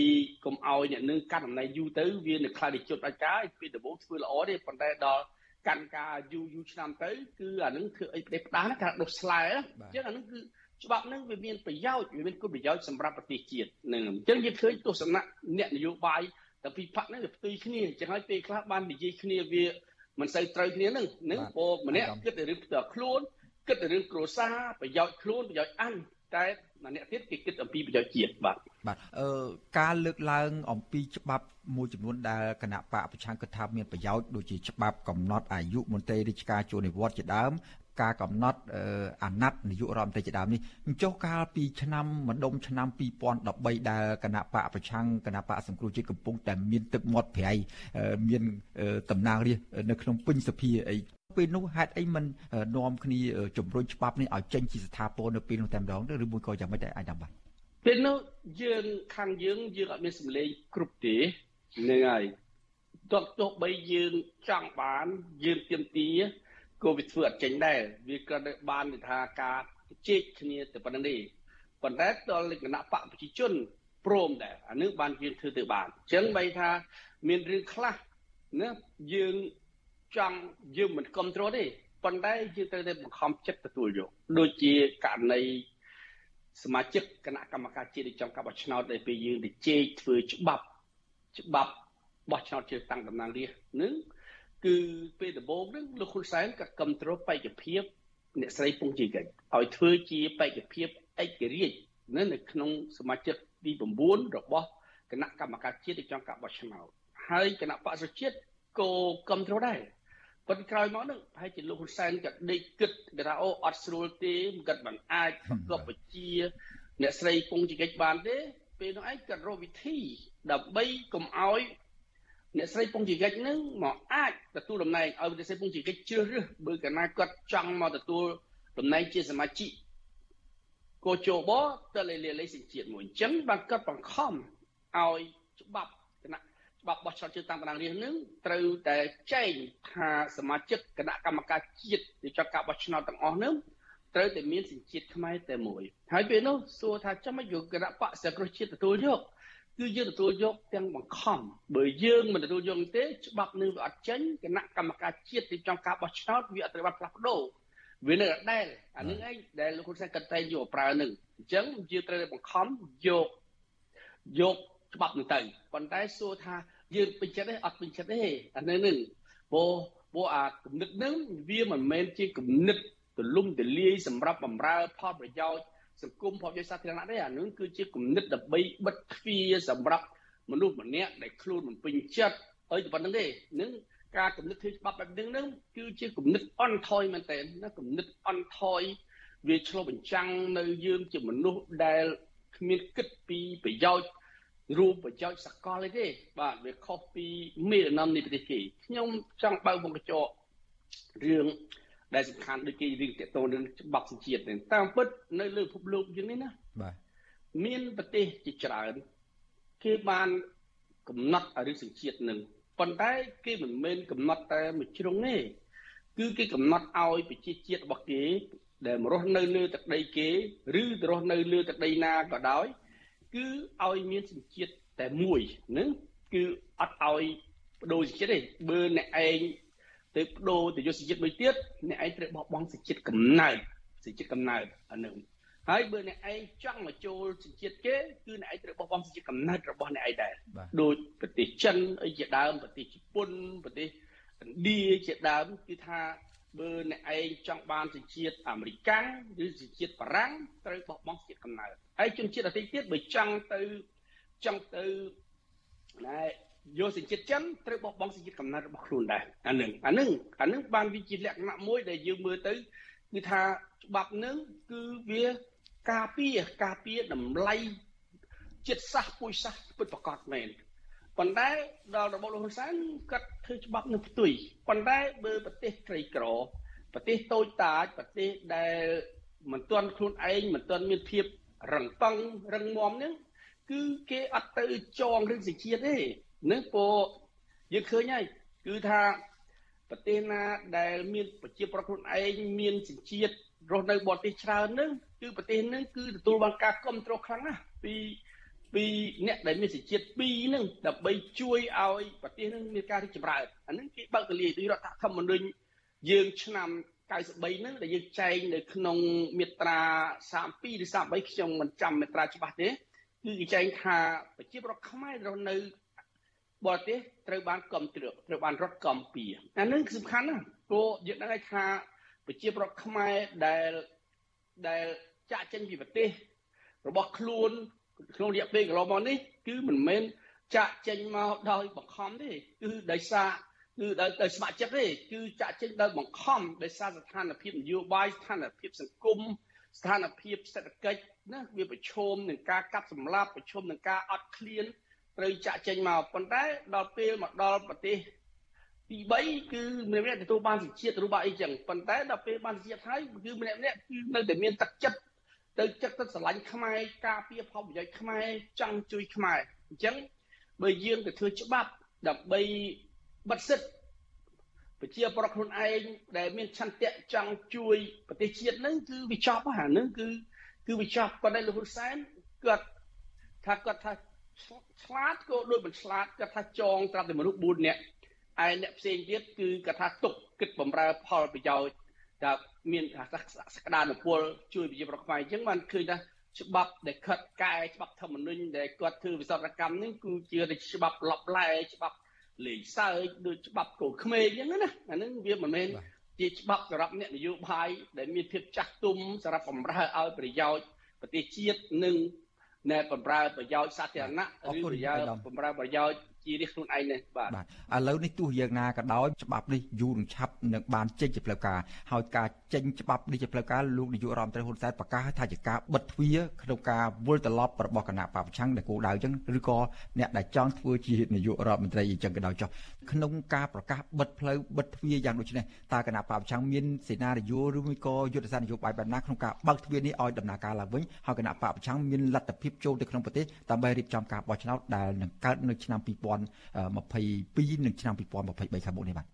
កុំឲ្យអ្នកនឹងកាន់តំណែងយូរទៅវានៅខ្លាចជុតអាចការពីដំបូងធ្វើល្អទេប៉ុន្តែដល់កាន់ការយូរយូរឆ្នាំទៅគឺអានឹងធ្វើអីផ្ដេសផ្ដាសណាគេដុសស្លែអញ្ចឹងអានឹងគឺច្បាប់នឹងវាមានប្រយោជន៍វាមានគុណប្រយោជន៍សម្រាប់ប្រទេសជាតិនឹងអញ្ចឹងយើងឃើញទស្សនៈអ្នកនយោបាយតែពីផាក់ហ្នឹងវាផ្ទុយគ្នាអញ្ចឹងហើយពេលខ្លះបាននិយាយគ្នាវាមិនសូវត្រូវគ្នានឹងនឹងពោម្នាក់គិតតែរឿងផ្ទាល់ខ្លួន គិតតែរឿងគ្រួសារប្រយោជន៍ខ្លួនប្រយោជន៍អញតែម្នាក់ទៀតគេគិតអំពីប្រយោជន៍ជាតិបាទបាទអឺការលើកឡើង អំពីច្បាប់មួយចំនួនដែលគណៈបកប្រឆាំងគិតថាមានប្រយោជន៍ដូចជាច្បាប់កំណត់អាយុមន្ត្រីរាជការជួននិវត្តន៍ជាដើមការកំណត់អាណត្តិនាយករដ្ឋមន្ត្រីជាដើមនេះអញ្ចុះកាលពីឆ្នាំម្ដុំឆ្នាំ2013ដែលគណៈបកប្រឆាំងគណៈបកសង្គ្រោះជាតិកំពុងតែមានទឹកមាត់ប្រៃមានតំណាងរាស្ត្រនៅក្នុងពេញសភាអី ពេលនោះហេតុអីមិននាំគ្នាជំរុញច្បាប់នេះឲ្យចេញជាស្ថាពរនៅពេលនោះតែម្ដងឬមួយក៏យ៉ាងម៉េចដែរអាចតាមបាទពេលនោះយើងខាងយើងយើងអត់មានសម្លេងគ្រប់ទេនឹងហើយទោះទោះបីយើងចង់បានយើងទៀមទាក៏វាធ្វើអត់ចេញដែរវាក៏បានថាការជែកគ្នាទៅប៉ុណ្្នឹងទេប៉ុន្តែដល់លក្ខណៈបកប្រជាជនព្រមដែរអានឹងបានយើងធ្វើទៅបានអញ្ចឹងបីថាមានរឿងខ្លះណាយើង ចង់យើងមិនគ្រប់គ្រងទេប៉ុន្តែយើងត្រូវតែបង្ខំចិត្តទទួលយកដូចជាករណីសមាជិកគណៈកម្មការជាតិចំកាប់បោះឆ្នោតដែលពេលយើងទៅជែកធ្វើច្បាប់ច្បាប់បោះឆ្នោតជ្រើសតាំងតំណាងរាស្ត្រនឹងគឺពេលដំបូងហ្នឹងលោកហ៊ុនសែនក៏គ្រប់គ្រងបេក្ខភាពអ្នកស្រីពងជីកិច្ចឲ្យធ្វើជាបេក្ខភាពឯករាជ្យនៅក្នុងសមាជិកទី9របស់គណៈកម្មការជាតិចង់ការបោះឆ្នោតហើយគណៈបក្សជាតិក៏គ្រប់គ្រងដែរ ប៉ុន្តែក្រោយមកហ្នឹងប្រហែលជាលោកហ៊ុនសែនក៏ដេកគិតគេថាអូអត់ស្រួលទេមិនគិតមិនអាចប្រកបវិជាអ្នកស្រីពងជីកិច្ចបានទេពេលនោះឯងគាត់រកវិធីដើម្បីកុំឲ្យអ្នកស្រីពងជីកិច្ចនឹងមកអាចទទួលតំណែងឲ្យអ្នកស្រីពងជីកិច្ចជ្រើសរើសបើកាលណាគាត់ចង់មកទទួលតំណែងជាសមាជិកកោជបទៅលេលេលេសញ្ជាតិមួយអញ្ចឹងបានគាត់បង្ខំឲ្យច្បាប់គណៈ ច្បាប់បោះឆ្នោតជឿតាមបណ្ដារៀងនឹងត្រូវតែចែងថាសមាជិកគណៈកម្មការជាតិដែលចុះការបោះឆ្នោតទាំងអស់នឹងត្រូវតែមានសញ្ជាតិខ្មែរតែមួយហើយពេលនោះសួរថាចាំមិនយកគណៈបកសង្គ្រោះជាតិទទួលយកគឺយើងទទួលយកទាំងបង្ខំបើយើងមិនទទួលយកទេច្បាប់នឹងវាអត់ចេញគណៈកម្មការជាតិទីចង់ការបោះឆ្នោតវាអត់ត្រូវបានផ្លាស់ប្ដូរវានៅដដែលអានឹងឯងដែលលោកហ៊ុនសែនគាត់តែយកប្រើនឹងអញ្ចឹងយើងត្រូវតែបង្ខំយកយកច្បាប់នឹងទៅប៉ុន្តែសួរថា យើងពេញចិត្តទេអត់ពេញចិត្តទេអានេះនឹងព្រោះព្រោះអាគំនិតនឹងវាមិនមែនជាគំនិតទលំទលាយសម្រាប់បំរើផលប្រយោជន៍សង្គមផលប្រយោជន៍សាធារណៈទេអានឹងគឺជាគំនិតដើម្បីបិទទ្វារសម្រាប់មនុស្សម្នាក់ដែលខ្លួនមិនពេញចិត្តអីតែប៉ុណ្្នឹងទេនឹងការគំនិតធ្វើច្បាប់បែបនេះនឹងគឺជាគំនិតអន់ថយមែនតើណាគំនិតអន់ថយវាឆ្លុះបញ្ចាំងនៅយើងជាមនុស្សដែលគ្មានគិតពីប្រយោជន៍ រូបប្រយោជន៍សកលទេបាទវាខុសពីមេរណមនៃប្រទេសគេខ្ញុំចង់បើកវងកញ្ចក់រឿងដែលសំខាន់ដូចគេរឿងតកតនឹងច្បាប់សញ្ជាតិនេះតាមពិតនៅលើពិភពលោកយើងនេះណាបាទមានប្រទេសជាច្រើនគេបានកំណត់រឿងសញ្ជាតិនឹងប៉ុន្តែគេមិនមែនកំណត់តែមួយជ្រុងទេគឺគេកំណត់ឲ្យប្រជាជាតិរបស់គេដែលមករស់នៅលើទឹកដីគេឬទៅរស់នៅលើទឹកដីណាក៏ដោយ គឺឲ្យមានសញ្ជាតិតែមួយហ្នឹងគឺអត់ឲ្យបដូរសញ្ជាតិទេបើអ្នកឯងទៅបដូរទៅយកសញ្ជាតិមួយទៀតអ្នកឯងត្រូវបោះបង់សញ្ជាតិកំណើតសញ្ជាតិកំណើតអានឹងហើយបើអ្នកឯងចង់មកចូលសញ្ជាតិគេគឺអ្នកឯងត្រូវបោះបង់សញ្ជាតិកំណើតរបស់អ្នកឯងដែរដូចប្រទេសចិនអីជាដើមប្រទេសជប៉ុនប្រទេសឥណ្ឌាជាដើមគឺថា បើអ្នកឯងចង់បានសញ្ជាតិអាមេរិកឬសញ្ជាតិបារាំងត្រូវបោះបង់សញ្ជាតិកំណើតហើយជនជាតិដទៃទៀតបើចង់ទៅចង់ទៅណែយកសញ្ជាតិចិនត្រូវបោះបង់សញ្ជាតិកំណើតរបស់ខ្លួនដែរអានឹងអានឹងអានឹងបានវាជាលក្ខណៈមួយដែលយើងមើលទៅគឺថាច្បាប់នឹងគឺវាការពារការពារតម្លៃចិត្តសាសពុយសាសពិតប្រកបមែន ប៉ុន្តែដល់របបលោកហ៊ុនសែនគាត់ធ្វើច្បាប់នឹងផ្ទុយប៉ុន្តែបើប្រទេសក្រីក្រប្រទេសតូចតាចប្រទេសដែលមិនទាន់ខ្លួនឯងមិនទាន់មានភាពរឹងប៉ឹងរឹងមាំហ្នឹងគឺគេអត់ទៅចងរឿងសេចក្ដីទេនឹងពោយើងឃើញហើយគឺថាប្រទេសណាដែលមានប្រជាប្រដ្ឋខ្លួនឯងមានសញ្ជាតិរស់នៅបរទេសច្រើនហ្នឹងគឺប្រទេសហ្នឹងគឺទទួលបានការគ្រប់គ្រងខ្លាំងណាស់ពី ពីអ្នកដែលមានសញ្ជាតិ2ហ្នឹងដើម្បីជួយឲ្យប្រទេសហ្នឹងមានការរីកចម្រើនអាហ្នឹងគេបើកទលាយដោយរដ្ឋធម្មនុញ្ញយើងឆ្នាំ93ហ្នឹងដែលយើងចែងនៅក្នុងមាត្រា32ឬ33ខ្ញុំមិនចាំមាត្រាច្បាស់ទេគឺគេចែងថាប្រជាប្រដ្ឋខ្មែររស់នៅបរទេសត្រូវបានគ្រប់គ្រងត្រូវបានរត់កំពីអានឹងសំខាន់ណាស់ព្រោះយើងដឹងថាប្រជាប្រដ្ឋខ្មែរដែលដែលចាក់ចេញពីប្រទេសរបស់ខ្លួន ក្នុងរយៈពេលកន្លងមកនេះគឺមិនមែនចាក់ចេញមកដោយបង្ខំទេគឺដោយសារគឺដោយដោយស្ម័គ្រចិត្តទេគឺចាក់ចេញដោយបង្ខំដោយសារស្ថានភាពនយោបាយស្ថានភាពសង្គមស្ថានភាពសេដ្ឋកិច្ចណាវាប្រឈមនឹងការកាប់សម្លាប់ប្រឈមនឹងការអត់ឃ្លានត្រូវចាក់ចេញមកប៉ុន្តែដល់ពេលមកដល់ប្រទេសទី3គឺម្នាក់ម្នាក់ទទួលបានសិទ្ធិជាតិរូបអីចឹងប៉ុន្តែដល់ពេលបានសិទ្ធិជាតិហើយគឺម្នាក់ម្នាក់គឺនៅតែមានទឹកចិត្ត ទៅចិត្តទៅស្រឡាញ់ខ្មែរការពារផលប្រយោជន៍ខ្មែរចង់ជួយខ្មែរអញ្ចឹងបើយើងទៅធ្វើច្បាប់ដើម្បីបិទសិទ្ធិប្រជាប្រដ្ឋខ្លួនឯងដែលមានឆន្ទៈចង់ជួយប្រទេសជាតិហ្នឹងគឺវាចប់ហ្នឹងហ្នឹងគឺគឺវាចប់ប៉ុន្តែលោកហ៊ុនសែនគាត់ថាគាត់ថាឆ្លាតក៏ដូចមិនឆ្លាតគាត់ថាចង ត្រាប់តែមនុស្ស4នាក់ឯអ្នកផ្សេងទៀតគឺគាត់ថាទុកគិតបំរើផលប្រយោជន៍ ថាមានសក្តានុពលជួយប្រជាប្រដ្ឋខ្មែរអញ្ចឹងបានឃើញថាច្បាប់ដែលខិតកែច្បាប់ធម្មនុញ្ញដែលគាត់ធ្វើវិសោធកម្មនេះគឺជាច្បាប់លបឡែច្បាប់លេងសើចដូចច្បាប់កូនក្មេងអញ្ចឹងណាអានឹងវាមិនមែនជាច្បាប់សម្រាប់អ្នកនយោបាយដែលមានភាពចាស់ទុំសម្រាប់បំរើឲ្យប្រយោជន៍ប្រទេសជាតិនិងណែបំរើប្រយោជន៍សាធារណៈឬប្រយោជន៍បំរើប្រយោជន៍ ជារាជខ្លួនឯងនេះបាទបាទឥឡូវនេះទោះយ៉ាងណាក៏ដោយច្បាប់នេះយូរនឹងឆាប់នឹងបានចេញជាផ្លូវការហើយការចេញច្បាប់នេះជាផ្លូវការលោកនាយករដ្ឋមន្ត្រីហ៊ុនសែនប្រកាសថាជាការបិទទ្វារក្នុងការវិលត្រឡប់របស់គណៈបព្វឆាំងដែលគោលដៅអញ្ចឹងឬក៏អ្នកដែលចង់ធ្វើជានាយករដ្ឋមន្ត្រីអញ្ចឹងក៏ដោយចុះក្នុងការប្រកាសបិទផ្លូវបិទទ្វារយ៉ាងដូចនេះតើគណៈបព្វឆាំងមានសេណារីយ៉ូឬមួយក៏យុទ្ធសាស្ត្រនយោបាយបែបណាក្នុងការបើកទ្វារនេះឲ្យដំណើរការឡើងវិញហើយគណៈបព្វឆាំងមានលទ្ធភាពចូលទៅក្នុងប្រទេសដើម្បីរៀបចំការបោះឆ្នោតដែលនឹងកើតនៅឆ្នាំ2023 2022និងឆ្នាំ2023ខាងមុខនេះបាទ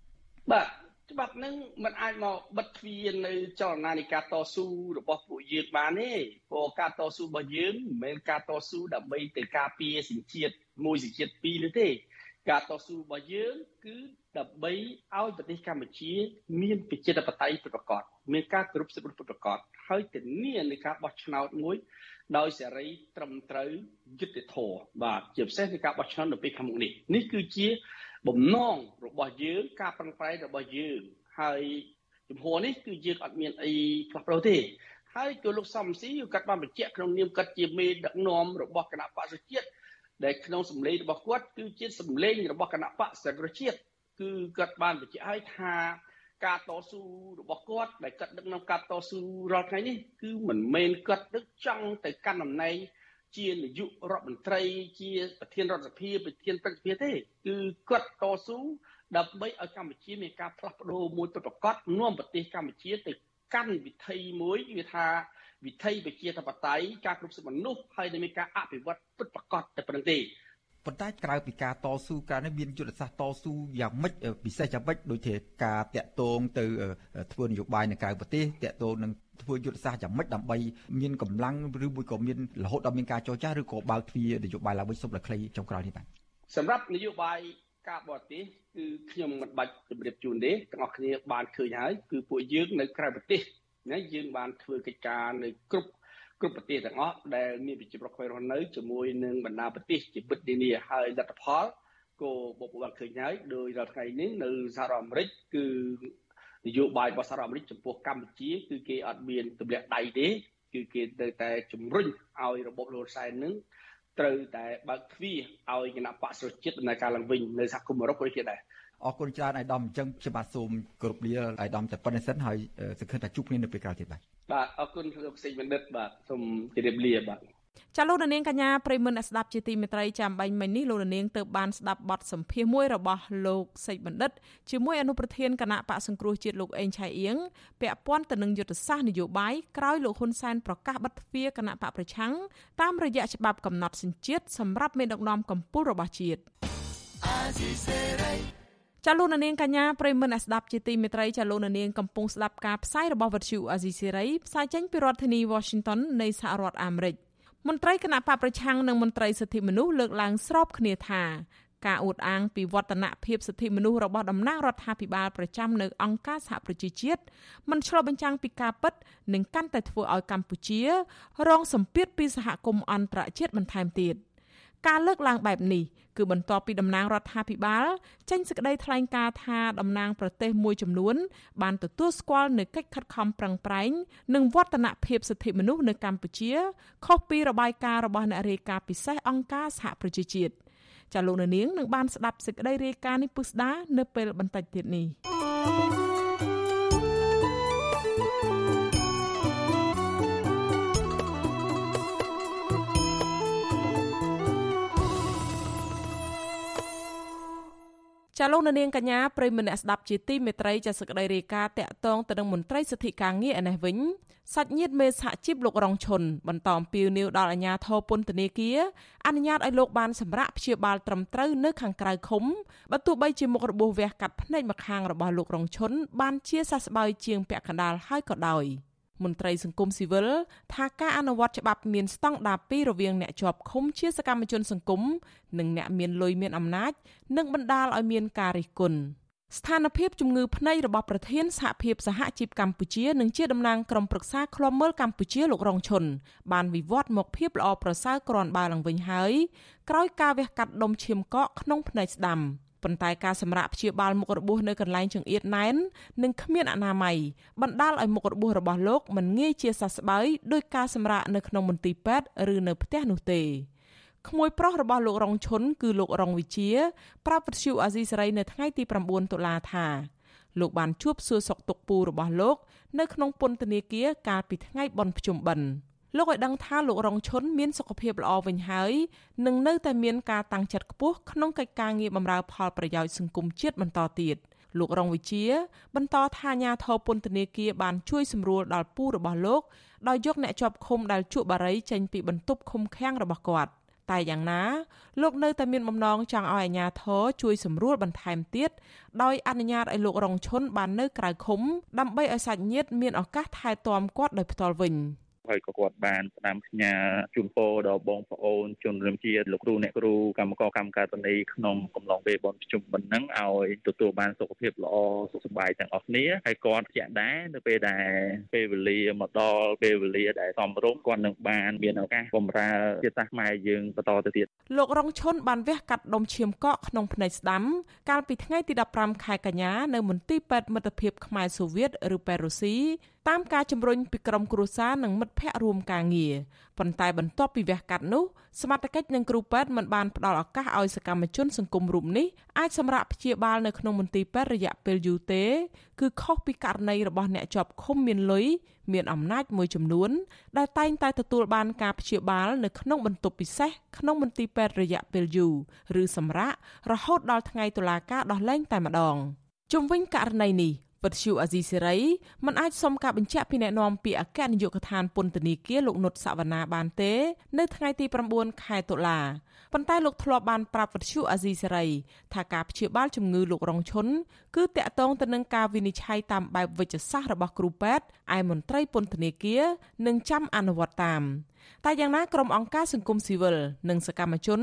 បាទច្បាប់នឹងมันអាចមកបិទទ្វារនៅចលនានៃការតស៊ូរបស់ពួកយើងបានទេព្រោះការតស៊ូរបស់យើងមិនមែនការតស៊ូដើម្បីទៅការពារសញ្ជាតិមួយសញ្ជាតិពីរនោះទេការតស៊ូរបស់យើងគឺដើម្បីឲ្យប្រទេសកម្ពុជា មានប្រជាធិបតេយ្យពិតប្រាកដមានការគោរពសិទ្ធិមនុស្សពិតប្រាកដហើយធានានៃការបោះឆ្នោតមួយ ដោយសេរីត្រឹមត្រូវយុត្តិធម៌បាទជាពិសេសនៃការបោះឆ្នោតនៅពេលខាងមុខនេះនេះគឺជាបំណងរបស់យើងការប្រឹងប្រែងរបស់យើងហើយជំហរនេះគឺយើងអត់មានអីផ្លាស់ប្ដូរទេហើយគឺលោកសំស៊ីគាត់បានបញ្ជាក់ក្នុងនាមគាត់ជាមេដឹកនាំរបស់គណៈបក្សជាតិដែលក្នុងសម្លេងរបស់គាត់គឺជាសម្លេងរបស់គណៈបក្សជាតិគឺគាត់បានបញ្ជាក់ឲ្យថា ការតស៊ូរបស់គាត់ដែលគាត់ដឹកនាំការតស៊ូរាល់ថ្ងៃនេះគឺមិនមែនគាត់ដឹកចង់ទៅកាន់តំណែងជានាយករដ្ឋមន្ត្រីជាប្រធានរដ្ឋសភាប្រធានព្រឹទ្ធសភាទេគឺគាត់តស៊ូដើម្បីឲ្យកម្ពុជាមានការផ្លាស់ប្ដូរមួយពិតប្រាកដនាំប្រទេសកម្ពុជាទៅកាន់វិថីមួយវាថាវិថីប្រជាធិបតេយ្យការគ្រប់សិទ្ធិមនុស្សហើយនឹងមានការអភិវឌ្ឍពិតប្រាកដតែប៉ុណ្្នឹងទេ ប៉ុន្តែក្រៅពីការតស៊ូការនេះមានយុទ្ធសាស្ត្រតស៊ូយ៉ាងម៉េចពិសេសយ៉ាងម៉េចដូចជាការតាក់ទងទៅធ្វើនយោបាយនៅក្រៅប្រទេសតាក់ទងនឹងធ្វើយុទ្ធសាស្ត្រយ៉ាងម៉េចដើម្បីមានកម្លាំងឬមួយក៏មានរហូតដល់មានការចរចាឬក៏បើកទ្វារនយោបាយឡើងវិញសុបលក្លីចុងក្រោយនេះបាទសម្រាប់នយោបាយការបរទេសគឺខ្ញុំមិនបាច់ជម្រាបជូនទេទាំងអស់គ្នាបានឃើញហើយគឺពួកយើងនៅក្រៅប្រទេសណាយើងបានធ្វើកិច្ចការនៅគ្រប់ គ្រប់ប្រទេសទាំងអស់ដែលមានប្រជាប្រដ្ឋរស់នៅជាមួយនឹងបណ្ដាប្រទេសជាពិតនានាហើយលទ្ធផលក៏បបបានឃើញហើយដោយរាល់ថ្ងៃនេះនៅសហរដ្ឋអាមេរិកគឺនយោបាយរបស់សហរដ្ឋអាមេរិកចំពោះកម្ពុជា គឺគេអត់មានទម្លាក់ដៃទេគឺគេទៅតែជំរុញឲ្យរបបលហ៊ុនសែននឹងត្រូវតែបើកទ្វារឲ្យគណៈបកសុជាតិដំណើរការឡើងវិញនៅសហគមន៍អឺរ៉ុបក៏ទៀតដែរអរគុណច្រើនអាយដាមអញ្ចឹងខ្ញុំបាទសូមគោរពលាអាយដាមតែប៉ុណ្្នេះសិនហើយសង្ឃឹមថាជួបគ្នានៅពេលក្រោយទៀតបាទ បាទអរគុណលោកសេងបណ្ឌិតបាទសូមជម្រាបលាបាទចាលោកនាងកញ្ញាប្រិមមអ្នកស្ដាប់ជាទីមេត្រីចាំបាញ់មិញនេះលោកនាងទៅបានស្ដាប់បទសម្ភាសន៍មួយរបស់លោកសេចបណ្ឌិតជាមួយអនុប្រធានគណៈបកសង្គ្រោះជាតិលោកអេងឆៃអៀងពាក់ព័ន្ធទៅនឹងយុទ្ធសាស្ត្រនយោបាយក្រោយលោកហ៊ុនសែនប្រកាសបិទទ្វារគណៈបកប្រឆាំងតាមរយៈច្បាប់កំណត់សញ្ជាតិសម្រាប់មេដឹកនាំកម្ពុជារបស់ជាតិ ចាលោកនាងកញ្ញាប្រិមមអ្នកស្ដាប់ជាទីមេត្រីចាលោកនាងកំពុងស្ដាប់ការផ្សាយរបស់វិទ្យុអាស៊ីសេរីផ្សាយចេញពីរដ្ឋធានី Washington នៃសហរដ្ឋអាមេរិក។មន្ត្រីគណៈបកប្រឆាំងនិងមន្ត្រីសិទ្ធិមនុស្សលើកឡើងស្របគ្នាថាការអួតអាងពីវឌ្ឍនភាពសិទ្ធិមនុស្សរបស់តំណាងរដ្ឋាភិបាលប្រចាំនៅអង្គការសហប្រជាជាតិមិនឆ្លុះបញ្ចាំងពីការពិតនិងកាន់តែធ្វើឲ្យកម្ពុជា រងសម្ពាធពីសហគមន៍អន្តរជាតិបន្ថែមទៀត។ការលើកឡើងបែបនេះ គឺបន្ទាប់ពីតំណាងរដ្ឋាភិបាលចេញសេចក្តីថ្លែងការណ៍ថាតំណាងប្រទេសមួយចំនួន បានទទួលស្គាល់នូវកិច្ចខិតខំប្រឹងប្រែងនិងវឌ្ឍនភាពសិទ្ធិមនុស្សនៅកម្ពុជាខុសពីរបាយការណ៍របស់អ្នករាយការណ៍ពិសេសអង្គការសហប្រជាជាតិចាលោកនាងនឹងបានស្ដាប់សេចក្តីរាយការណ៍នេះពុស្ដានៅពេលបន្តិចទៀតនេះ ចាលោកនាងកញ្ញាប្រិមម្នាក់ស្ដាប់ជាទីមេត្រីចាសក្តីរាយការណ៍តាក់ទងទៅនឹងមន្ត្រីសិទ្ធិការងារឯនេះវិញសាច់ញាតិមេសហជីពលោករងឈុនបន្តអំពាវនាវដល់អាជ្ញាធរពន្ធនាគារអនុញ្ញាតឲ្យលោកបានសម្រាកព្យាបាលត្រឹមត្រូវនៅខាងក្រៅឃុំបើទោះបីជាមុខរបួសវះកាត់ភ្នែកម្ខាងរបស់លោករងឈុនបានជាសះស្បើយជាងពាក់កណ្ដាលហើយក៏ដោយ។ មន្ត្រីសង្គមស៊ីវិលថាការអនុវត្តច្បាប់មានស្តង់ដារពីររវាងអ្នកជាប់ឃុំជាសកម្មជនសង្គមនិងអ្នកមានលុយមានអំណាចនឹងបណ្ដាលឲ្យមានការរិះគន់ស្ថានភាពជំងឺភ្នែករបស់ប្រធានសហភាពសហជីពកម្ពុជានិងជាតំណាងក្រុមប្រឹក្សាឃ្លាំមើលកម្ពុជាលោករងឈុនបានវិវត្តមកភាពល្អប្រសើរគ្រាន់បើឡើងវិញហើយក្រោយការវះកាត់ដុំឈាមកកក្នុងភ្នែកស្ដាំ។ ប៉ុន្តែការសម្រាកព្យាបាលមុខរបួសនៅកន្លែងចង្អៀតណែននិងគ្មានអនាម័យបណ្ដាលឲ្យមុខរបួសរបស់លោកមិនងាយជាសះស្បើយដោយការសម្រាកនៅក្នុងមន្ទីរពេទ្យឬនៅផ្ទះនោះទេក្មួយប្រុសរបស់លោករងឈុនគឺលោករងវិជាប្រាប់វិទ្យុអាស៊ីសេរីនៅថ្ងៃទី9តុលាថាលោកបានជួបសួរសុខទុក្ខពូរបស់លោក នៅក្នុងពន្ធនាគារកាលពីថ្ងៃបុណ្យភ្ជុំបិណ្ឌ លោកឲ្យដឹងថាលោករងឈុនមានសុខភាពល្អវិញហើយនឹងនៅតែមានការតាំងចិត្តខ្ពស់ក្នុងកិច្ចការងារបម្រើផលប្រយោជន៍សង្គមជាតិបន្តទៀតលោករងវិជា បន្តថាអាញាធរពន្ធនាគារបានជួយសម្រួលដល់ពូរបស់លោកដោយយកអ្នកជាប់ឃុំដែលជក់បារីចេញពីបន្ទប់ឃុំឃាំងរបស់គាត់តែយ៉ាងណាលោកនៅតែមានបំណងចង់ឲ្យអាជ្ញាធរជួយសម្រួលបន្ថែមទៀតដោយអនុញ្ញាតឲ្យលោករងឈុនបាននៅក្រៅឃុំដើម្បីឲ្យសាច់ញាតិមានឱកាសថែទាំគាត់ដោយផ្ទាល់វិញ។ ហើយក៏គាត់បានស្ដាំផ្ញើជូនពរដល់បងប្អូនជនរួមជាតិលោកគ្រូអ្នកគ្រូកម្មករកម្មការតនីក្នុងកំឡុងពេលបុណ្យប្រជុំបិណ្ឌហ្នឹងឲ្យទទួលបានសុខភាពល្អសុខសប្បាយទាំងអស់គ្នាហើយគាត់ជាក់ដែរនៅពេលដែលពេលវេលាមកដល់ពេលវេលាដែលសមរម្យគាត់នឹងបានមានឱកាសបម្រើជាតិសាសន៍ខ្មែរយើងបន្តទៅទៀតលោករងឈុនបានវះកាត់ដុំឈាមកកក្នុងភ្នែកស្ដាំកាលពីថ្ងៃទី15ខែកញ្ញានៅមន្ទីរពេទ្យមិត្តភាពខ្មែរសូវៀតឬប៉េរុស៊ីតាមការជំរុញពីក្រុមគ្រួសារនិងមិត្តភ័ក្តិរួមការងារប៉ុន្តែបន្ទាប់ពីវះកាត់នោះសមត្ថកិច្ចនិងគ្រូពេទ្យមិនបានផ្ដល់ឱកាសឲ្យសកម្មជនសង្គមរូបនេះអាចសម្រាកព្យាបាលនៅក្នុងមន្ទីរពេទ្យរយៈពេលយូរទេគឺខុសពីករណីរបស់អ្នកជាប់ឃុំមានលុយមានអំណាចមួយចំនួន ដែលតែងតែទទួលបានការព្យាបាលនៅក្នុងបន្ទប់ពិសេសក្នុងមន្ទីរពេទ្យរយៈពេលយូរឬសម្រាករហូតដល់ថ្ងៃតុលាការដោះលែងតែម្ដងជុំវិញករណីនេះ វិទ្យុអាស៊ីសេរីមិនអាចសុំការបញ្ជាក់ពីអ្នកនាំពាក្យអគ្គនាយកដ្ឋានពន្ធនាគារលោកនុតសវណ្ណាបានទេ នៅថ្ងៃទី9ខែតុលាប៉ុន្តែលោកធ្លាប់បានប្រាប់វិទ្យុអាស៊ីសេរីថាការព្យាបាលជំងឺលោករងឈុនគឺតាក់ទងទៅនឹងការវិនិច្ឆ័យតាមបែបវិជ្ជសាស្ត្ររបស់គ្រូពេទ្យឯមន្ត្រីពន្ធនាគារនឹងចាំអនុវត្តតាម តែយ៉ាងណាក្រុមអង្គការសង្គមស៊ីវិលនិងសកម្មជន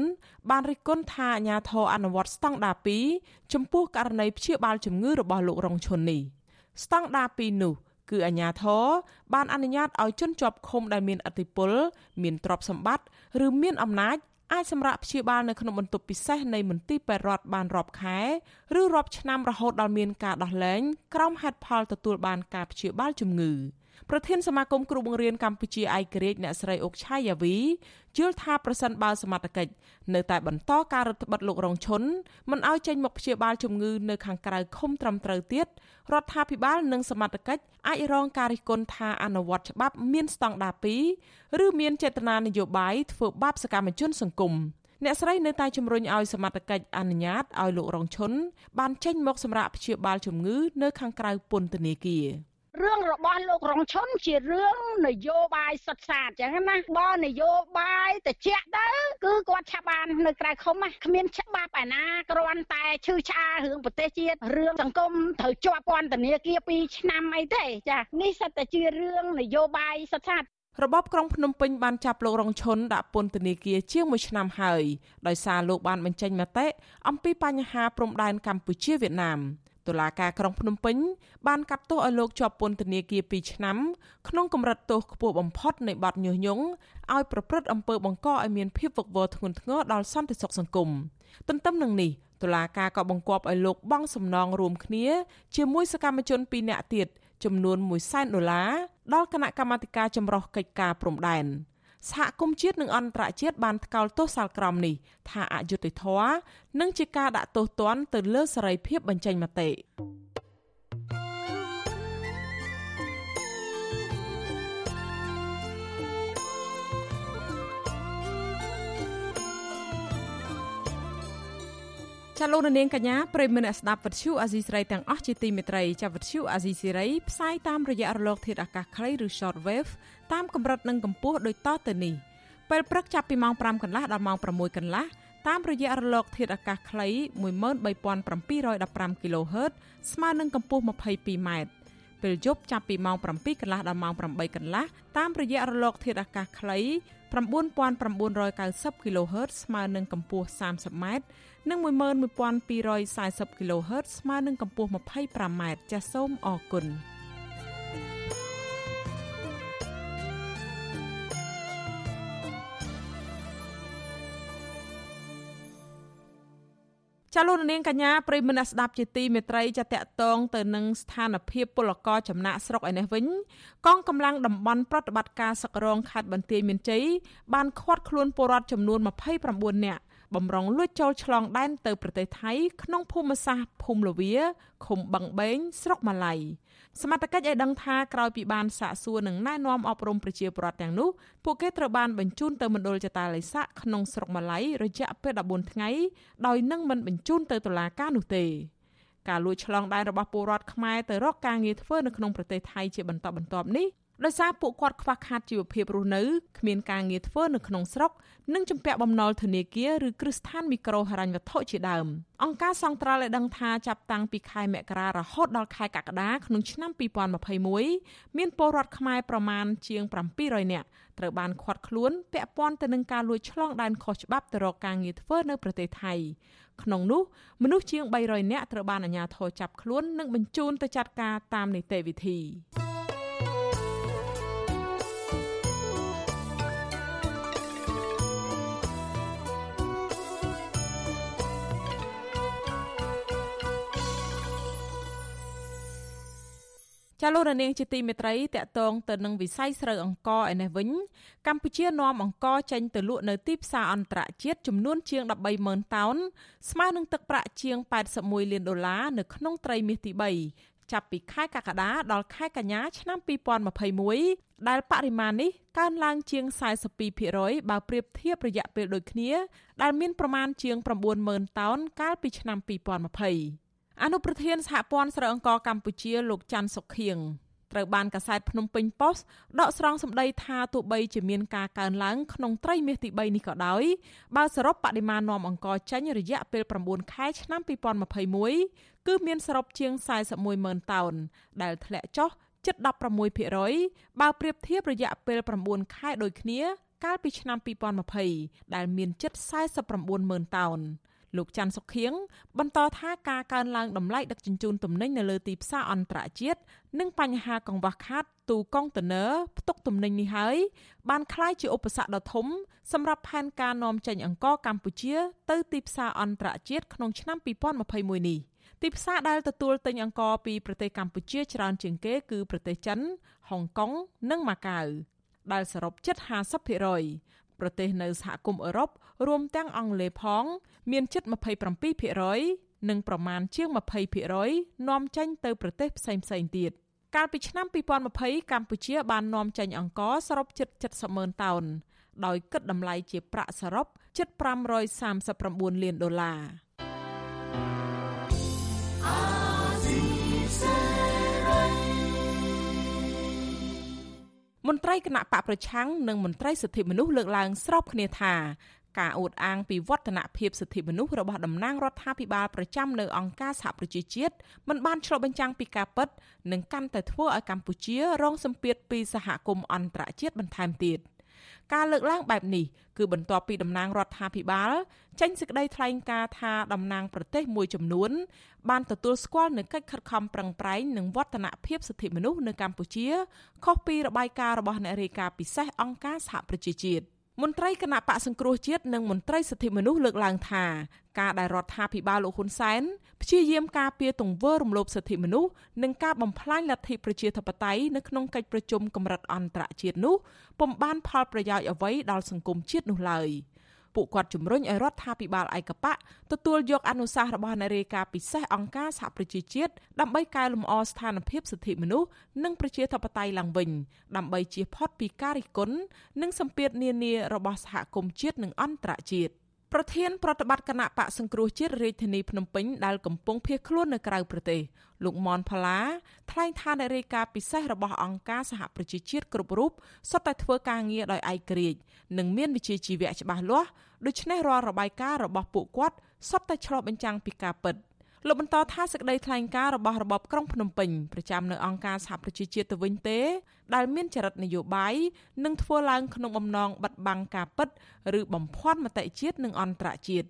បានរិះគន់ថាអាញាធរអនុវត្តស្តង់ដារ2ចំពោះករណីព្យាបាលជំងឺរបស់លោករងឈុននេះស្តង់ដារ2នោះគឺអាញាធរបានអនុញ្ញាតឲ្យជនជាប់ឃុំដែលមានអធិបុលមានទ្រព្យសម្បត្តិឬមានអំណាចអាចសម្រាប់ព្យាបាលនៅក្នុងបន្ទប់ពិសេសនៃមន្ទីរពេទ្យរដ្ឋបានរាប់ខែឬរាប់ឆ្នាំរហូតដល់មានការដោះលែងក្រោមហេតុផលទទួលបានការព្យាបាលជំងឺ។ ប្រធានសមាគមគ្រូបង្រៀនកម្ពុជាឯករាជ្យអ្នកស្រីអុកឆាយាវីជឿថាប្រសិនបើសមត្ថកិច្ចនៅតែបន្តការរដ្ឋបិទលោករងឈុនមិនឲ្យចេញមកព្យាបាលជំងឺនៅខាងក្រៅឃុំត្រឹមត្រូវទៀតរដ្ឋាភិបាលនិងសមត្ថកិច្ចអាចរងការរិះគន់ថាអនុវត្តច្បាប់មានស្តង់ដារ2ឬមានចេតនានយោបាយធ្វើបាបសកម្មជនសង្គមអ្នកស្រីនៅតែជំរុញឲ្យសមត្ថកិច្ចអនុញ្ញាតឲ្យលោករងឈុនបានចេញមកសម្រាប់ព្យាបាលជំងឺនៅខាងក្រៅពន្ធនាគារ រឿងរបស់លោករងឈុនជារឿងនយោបាយសុទ្ធសាធអញ្ចឹងណាបើនយោបាយតិចទៅគឺគាត់ឆាប់បាននៅក្រៅឃុំគ្មានច្បាប់ឯណាគ្រាន់តែឈឺឆ្អាលរឿងប្រទេសជាតិរឿងសង្គមត្រូវជាប់ពន្ធនាគារ2ឆ្នាំអីទេចានេះសិតតែជារឿងនយោបាយសុទ្ធសាធរបបក្រុងភ្នំពេញបានចាប់លោករងឈុនដាក់ពន្ធនាគារជាង1ឆ្នាំហើយដោយសារលោកបានបញ្ចេញមតិអំពីបញ្ហាព្រំដែនកម្ពុជាវៀតណាម តុលាការក្រុងភ្នំពេញបានកាត់ទោសឲ្យលោកជាប់ពន្ធនាគារ2ឆ្នាំក្នុងកម្រិតទោសខ្ពស់បំផុតនៃបទញុះញង់ឲ្យប្រព្រឹត្តអំពើបង្កឲ្យមានភាពវឹកវរធ្ងន់ធ្ងរដល់សន្តិសុខសង្គមទន្ទឹមនឹងនេះតុលាការក៏បង្គាប់ឲ្យលោកបង់សំណងរួមគ្នា ជាមួយសកម្មជន2នាក់ទៀតចំនួន1សែនដុល្លារដល់គណៈកម្មាធិការចម្រុះកិច្ចការព្រំដែន។ សហគមន៍ជាតិនិងអន្តរជាតិបានថ្កោលទោសសាលក្រមនេះថាអយុត្តិធម៌និងជាការដាក់ទោសទណ្ឌទៅលើសេរីភាពបញ្ចេញមតិ ចាលោកនាងកញ្ញាប្រិមមអ្នកស្ដាប់វិទ្យុអាស៊ីសេរីទាំងអស់ជាទីមេត្រីចាវិទ្យុអាស៊ីសេរីផ្សាយតាមរយៈរលកធាតុអាកាសខ្លីឬ short wave តាមកម្រិតនិងកម្ពស់ដូចតទៅនេះពេលព្រឹកចាប់ពីម៉ោង5កន្លះដល់ម៉ោង6កន្លះតាមរយៈរលកធាតុអាកាសខ្លី13715 kHz ស្មើនឹងកម្ពស់ 22m ពេលយប់ចាប់ពីម៉ោង7កន្លះដល់ម៉ោង8កន្លះតាមរយៈរលក ធាតុអាកាសខ្លី9990 kHz ស្មើនឹងកម្ពស់ 30m និង11240 kHz ស្មើនឹងកម្ពស់ 25m ចាសសូមអរគុណ ចាលោកនាងកញ្ញាប្រិមនស្ដាប់ជាទីមេត្រីចាតកតងទៅនឹងស្ថានភាពពលករចំណាក់ស្រុកឯនេះវិញកងកម្លាំងតំបន់ប្រតិបត្តិការសឹករងខេត្តបន្ទាយមានជ័យបានឃាត់ខ្លួនពលរដ្ឋចំនួន29នាក់ បំរុងលួចចូលឆ្លងដែនទៅប្រទេសថៃ ក្នុងភូមិសាស្ត្រភូមិលវាឃុំបឹងបេងស្រុកម៉ាឡៃសមត្ថកិច្ចឲ្យដឹងថាក្រោយពីបានសាកសួរនិងណែនាំអប់រំប្រជាពលរដ្ឋទាំងនោះពួកគេត្រូវបានបញ្ជូនទៅមណ្ឌលចតាឡៃស័កក្នុងស្រុកម៉ាឡៃរយៈពេល14ថ្ងៃដោយនឹងមិនបញ្ជូនទៅតុលាការនោះទេការលួចឆ្លងដែនរបស់ពលរដ្ឋខ្មែរទៅរកការងារធ្វើនៅក្នុងប្រទេសថៃជាបន្តបន្ទាប់នេះ ដោយសារពួកគាត់ខ្វះខាតជីវភាពរស់នៅគ្មានការងារធ្វើនៅក្នុងស្រុកនិងជំពាក់បំណុលធនាគារឬគ្រឹះស្ថានមីក្រូហិរញ្ញវត្ថុជាដើមអង្គការសង្ត្រាល់បានដឹងថាចាប់តាំងពីខែមករារហូតដល់ខែកក្កដាក្នុងឆ្នាំ2021មានពលរដ្ឋខ្មែរប្រមាណជាង700នាក់ត្រូវបានឃាត់ខ្លួនពាក់ព័ន្ធទៅនឹងការលួចឆ្លងដែនខុសច្បាប់ទៅរកការងារធ្វើនៅប្រទេសថៃក្នុងនោះមនុស្សជាង300នាក់ត្រូវបានអាជ្ញាធរចាប់ខ្លួននិងបញ្ជូនទៅចាត់ការតាមនីតិវិធី។ ចាលោករនាងជាទីមេត្រីតកតងទៅនឹងវិស័យស្រូវអង្ករឯនេះវិញកម្ពុជានាំអង្ករចេញទៅលក់នៅទីផ្សារអន្តរជាតិចំនួនជាង130,000តោនស្មើនឹងទឹកប្រាក់ជាង81លានដុល្លារនៅក្នុងត្រីមាសទី3ចាប់ពីខែកក្កដាដល់ខែកញ្ញាឆ្នាំ2021ដែលបរិមាណនេះកើនឡើងជាង42%បើប្រៀបធៀបរយៈពេលដូចគ្នា ដែលមានប្រមាណជាង90,000តោនកាលពីឆ្នាំ2020 អនុប្រធានសហព័ន្ធស្រូវអង្ករកម្ពុជាលោកច័ន្ទសុខៀងត្រូវបានកាសែតភ្នំពេញប៉ុស្តិ៍ដកស្រង់សម្ដីថាទោះបីជាមានការកើនឡើងក្នុងត្រីមាសទី3នេះក៏ដោយបើសរុបបរិមាណនាំអង្ករចេញរយៈពេល9ខែឆ្នាំ2021គឺមានសរុបជាង41ម៉ឺនតោនដែលធ្លាក់ចុះជិត16%បើប្រៀបធៀបរយៈពេល9ខែដូចគ្នា កាលពីឆ្នាំ2020ដែលមានជិត49ម៉ឺនតោន លោកច័ន្ទសុខៀងបន្តថាការកើនឡើងតម្លៃដឹកជញ្ជូនទំនិញនៅលើទីផ្សារអន្តរជាតិនិងបញ្ហាកង្វះខាតទូកុងតឺន័រផ្ទុកទំនិញនេះហើយបានក្លាយជាឧបសគ្គដ៏ធំសម្រាប់ផែនការនាំចេញអង្ករកម្ពុជាទៅទីផ្សារអន្តរជាតិក្នុងឆ្នាំ2021នេះទីផ្សារដែលទទួលទិញអង្ករពីប្រទេសកម្ពុជាច្រើនជាងគេគឺប្រទេសចិន ហុងកុង និងម៉ាកាវដែលសរុបជិត50%ប្រទេសនៅសហគមន៍អឺរ៉ុប រួមទាំងអង់គ្លេសផង មានជិត27%និងប្រមាណជាង20%នាំចេញទៅប្រទេសផ្សេងៗទៀតកាលពីឆ្នាំ2020កម្ពុជាបាននាំចេញអង្ករសរុបជិត70ម៉ឺនតោនដោយគិតតម្លៃជាប្រាក់សរុបជិត539លានដុល្លារមន្ត្រីគណៈបកប្រឆាំងនិងមន្ត្រីសិទ្ធិមនុស្សលើកឡើងស្របគ្នាថា ការអួតអាងពីវឌ្ឍនភាពសិទ្ធិមនុស្សរបស់តំណាងរដ្ឋាភិបាលប្រចាំនៅអង្គការសហប្រជាជាតិមិនបានឆ្លុះបញ្ចាំងពីការពិតនិងកាន់តែធ្វើឲ្យកម្ពុជា រងសម្ពាធពីសហគមន៍អន្តរជាតិបន្ថែមទៀត។ការលើកឡើងបែបនេះគឺបន្ទាប់ពីតំណាងរដ្ឋាភិបាលចេញសេចក្តីថ្លែងការណ៍ថាតំណាងប្រទេសមួយចំនួន បានទទួលស្គាល់នូវកិច្ចខិតខំប្រឹងប្រែងនិងវឌ្ឍនភាពសិទ្ធិមនុស្សនៅកម្ពុជាខុសពីរបាយការណ៍របស់អ្នករាយការណ៍ពិសេសអង្គការសហប្រជាជាតិ មន្ត្រីគណៈបកសង្គ្រោះជាតិនិងមន្ត្រីសិទ្ធិមនុស្សលើកឡើងថាការដែលរដ្ឋាភិបាលលោកហ៊ុនសែនព្យាយាមការពារទង្វើរំលោភសិទ្ធិមនុស្សនិងការបំផ្លាញលទ្ធិប្រជាធិបតេយ្យនៅក្នុងកិច្ចប្រជុំកម្រិតអន្តរជាតិនោះពុំបានផលប្រយោជន៍អ្វីដល់សង្គមជាតិនោះឡើយ ពួកគាត់ជំរុញឲ្យរដ្ឋាភិបាលឯកបកទទួលយកអនុសាសន៍របស់នារីការពិសេសអង្គការសហប្រជាជាតិដើម្បីកែលម្អស្ថានភាពសិទ្ធិមនុស្សនិងប្រជាធិបតេយ្យឡើងវិញដើម្បីជៀសផុតពីការរិះគន់និងសម្ពាធនានារបស់សហគមន៍ជាតិនិងអន្តរជាតិ។ ប្រធានប្រតិបត្តិគណៈបកសង្គ្រោះជាតិរាជធានីភ្នំពេញដែលកំពុងភៀសខ្លួននៅក្រៅប្រទេសលោកមនផល្លាថ្លែងថាអ្នករាយការណ៍ពិសេសរបស់អង្គការសហប្រជាជាតិគ្រប់រូបសុទ្ធតែធ្វើការងារដោយឯករាជ្យនិងមានវិជ្ជាជីវៈច្បាស់លាស់ដូច្នេះរាល់របាយការណ៍របស់ពួកគាត់សុទ្ធតែឆ្លុះបញ្ចាំងពីការពិត។ លោកបន្តថាសេចក្តីថ្លែងការណ៍របស់របបក្រុងភ្នំពេញប្រចាំនៅអង្គការសហប្រជាជាតិទៅវិញទេ ដែលមានចរិតនយោបាយនិងធ្វើឡើងក្នុងបំណងបិទបាំងការពិតឬបំភាន់មតិជាតិនិងអន្តរជាតិ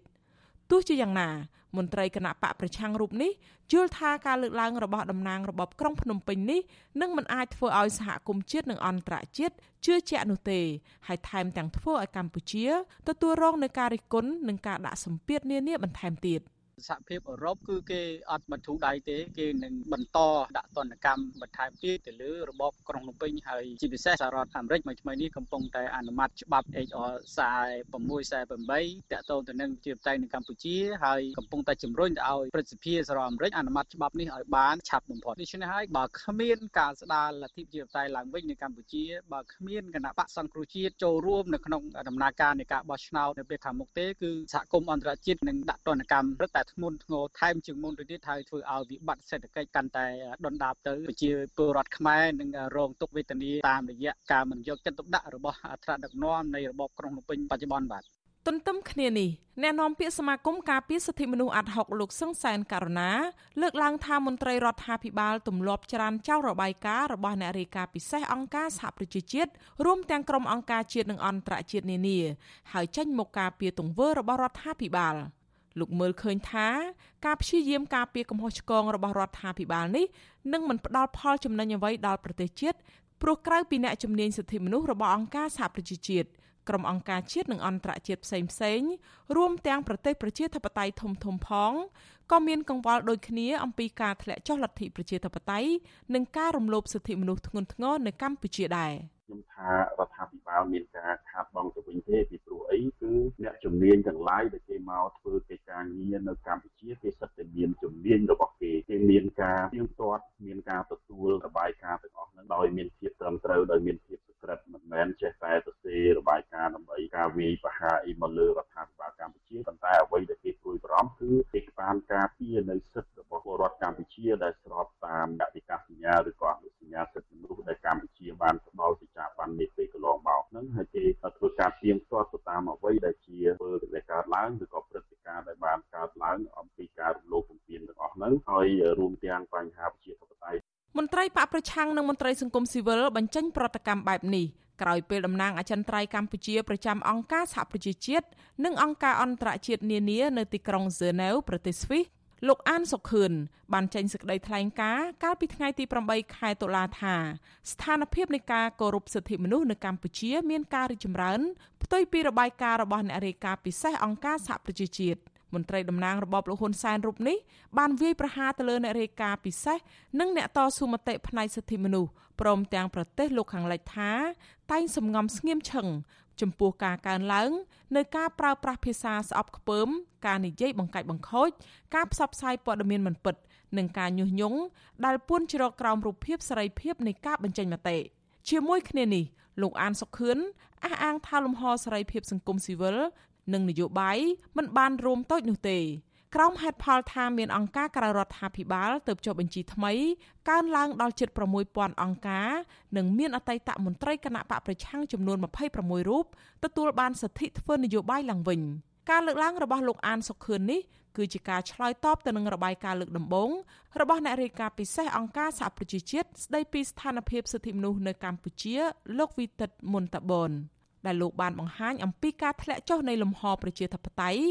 ទោះជាយ៉ាងណា មន្ត្រីគណៈបកប្រឆាំងរូបនេះយល់ថាការលើកឡើងរបស់តំណាងរបបក្រុងភ្នំពេញនេះនឹងមិនអាចធ្វើឲ្យសហគមន៍ជាតិនិងអន្តរជាតិជឿជាក់នោះទេហើយថែមទាំងធ្វើឲ្យកម្ពុជាទទួលរងនឹងការរិះគន់និងការដាក់សម្ពាធនានាបន្ថែមទៀត។ សហភាពអឺរ៉ុបគឺគេអត់បន្ធូរដៃទេគេនឹងបន្តដាក់ទណ្ឌកម្មបន្ថែមទៀតទៅលើរបបក្រុងភ្នំពេញហើយជាពិសេសសហរដ្ឋអាមេរិកមួយថ្មីនេះកំពុងតែអនុម័តច្បាប់ HR 4648តាក់ទងទៅនឹងជាបតៃនៅកម្ពុជាហើយកំពុងតែជំរុញទៅឲ្យព្រឹទ្ធសភាសហរដ្ឋអាមេរិកអនុម័តច្បាប់នេះឲ្យបានឆាប់បំផុតដូច្នេះហើយបើគ្មានការស្ដារលទ្ធិជាបតៃឡើងវិញនៅកម្ពុជាបើគ្មានគណៈបកសង្គ្រោះជាតិចូលរួមនៅក្នុងដំណើរការនៃការបោះឆ្នោតនៅពេលខាងមុខទេគឺសហគមន៍អន្តរជាតិនឹងដាក់ទណ្ឌកម្មរឹតតែធ្ងន់ធ្ងរថែមជាងមុនទៅទៀតហើយធ្វើឲ្យវិបត្តិសេដ្ឋកិច្ចកាន់តែដុនដាបទៅប្រជាពលរដ្ឋខ្មែរនឹងរងទុក្ខវេទនាតាមរយៈការមិនយកចិត្តទុកដាក់របស់អត្រាដឹកនាំនៃរបបក្រុងភ្នំពេញបច្ចុប្បន្នបាទទន្ទឹមគ្នានេះអ្នកនាំពាក្យសមាគមការពារសិទ្ធិមនុស្សអាត់ហុកលោកសឹងសែនករណាលើកឡើងថាមន្ត្រីរដ្ឋាភិបាលទម្លាប់ច្រានចោលរបាយការណ៍របស់អ្នករាយការណ៍ពិសេសអង្គការសហប្រជាជាតិរួមទាំងក្រុមអង្គការជាតិនិងអន្តរជាតិនានាហើយចេញមកការពារទង្វើរបស់រដ្ឋាភិបាល លោកមើលឃើញថាការព្យាយាមការពារកំហុសឆ្គងរបស់រដ្ឋាភិបាលនេះនឹងមិនផ្ដល់ផលចំណេញអ្វីដល់ប្រទេសជាតិព្រោះក្រៅពីអ្នកជំនាញសិទ្ធិមនុស្សរបស់អង្គការសហប្រជាជាតិក្រុមអង្គការជាតិនិងអន្តរជាតិផ្សេងផ្សេងរួមទាំងប្រទេសប្រជាធិបតេយ្យធំធំផងក៏មានកង្វល់ដូចគ្នាអំពីការធ្លាក់ចុះលទ្ធិប្រជាធិបតេយ្យនិងការរំលោភសិទ្ធិមនុស្សធ្ងន់ធ្ងរនៅកម្ពុជាដែរ ខ្ញុំថារដ្ឋាភិបាលមានការខាតបង់ទៅវិញទេពីព្រោះអីគឺអ្នកជំនាញទាំងឡាយដែលគេមកធ្វើកិច្ចការងារនៅកម្ពុជាគេសិតតែមានជំនាញរបស់គេគេមានការទៀងទាត់មានការទទួលរបាយការណ៍ទាំងអស់ហ្នឹងដោយមានភាពត្រឹមត្រូវដោយមានភាពសុក្រិតមិនមែនចេះតែទៅសេរបាយការណ៍ដើម្បីការវាយប្រហារអីមកលើរដ្ឋាភិបាលកម្ពុជាប៉ុន្តែអ្វីដែលគេព្រួយបារម្ភគឺគេបានការពារនៅសិទ្ធិរបស់ពលរដ្ឋកម្ពុជាដែលស្របតាមកតិកាសញ្ញាឬក៏អនុសញ្ញាសិទ្ធិមនុស្សដែលកម្ពុជាបានផ្ដល់សេចក្ដីបាននាពេលកន្លងមកហ្នឹងហើយគេធ្វើការទៀងទាត់ទៅតាមអ្វីដែលជាធ្វើដែលកើតឡើងឬក៏ព្រឹត្តិការណ៍ដែលបានកើតឡើងអំពីការរំលោភបំពានទាំងអស់ហ្នឹងហើយរួមទាំងបញ្ហាប្រជាធិបតេយ្យមន្ត្រីបកប្រឆាំងនិងមន្ត្រីសង្គមស៊ីវិលបញ្ចេញប្រតិកម្មបែបនេះក្រោយពេលតំណាងអចិន្ត្រៃយ៍កម្ពុជាប្រចាំអង្គការសហប្រជាជាតិនិងអង្គការអន្តរជាតិនានានៅទីក្រុងហ្សឺណែវប្រទេសស្វីស លោកអានសុខឿនបានចេញសេចក្តីថ្លែងការណ៍កាលពីថ្ងៃទី8ខែតុលាថាស្ថានភាពនៃការគោរពសិទ្ធិមនុស្សនៅកម្ពុជាមានការរីកចម្រើនផ្ទុយពីរបាយការណ៍របស់អ្នករាយការណ៍ពិសេសអង្គការសហប្រជាជាតិមន្ត្រីតំណាងរបបលោកហ៊ុនសែនរូបនេះបានវាយប្រហារទៅលើអ្នករាយការណ៍ពិសេសនិងអ្នកតស៊ូមតិផ្នែកសិទ្ធិមនុស្សព្រមទាំងប្រទេសលោកខាងលិចថាតែងសំងំស្ងៀមឈឹង ចំពោះការកើនឡើងនៅការប្រើប្រាស់ភាសាស្អប់ខ្ពើម ការនិយាយបង្កាច់បង្ខូច ការផ្សព្វផ្សាយព័ត៌មានមិនពិត និងការញុះញង់ដែលពួនជ្រកក្រោមរូបភាពសេរីភាពនៃការបញ្ចេញមតិជាមួយគ្នានេះលោកអានសុខឿនអះអាងថាលំហសេរីភាពសង្គមស៊ីវិលនិងនយោបាយមិនបានរួមតូចនោះទេ ក្រោមហេតុផលថាមានអង្គការក្រៅរដ្ឋាភិបាលទៅចុះបញ្ជីថ្មីកើនឡើងដល់ជិត6000អង្គការនិងមានអតីតមន្ត្រីគណៈបកប្រឆាំងចំនួន26រូបទទួលបានសិទ្ធិធ្វើនយោបាយឡើងវិញការលើកឡើងរបស់លោកអានសុខឿននេះគឺជាការឆ្លើយតបទៅនឹងរបាយការណ៍លើកដំបូងរបស់អ្នករាយការណ៍ពិសេសអង្គការសហប្រជាជាតិស្ដីពីស្ថានភាពសិទ្ធិមនុស្សនៅកម្ពុជា លោកវីតិតមុនតាបនដែលលោកបានបង្ហាញអំពីការធ្លាក់ចុះនៃលំហប្រជាធិបតេយ្យ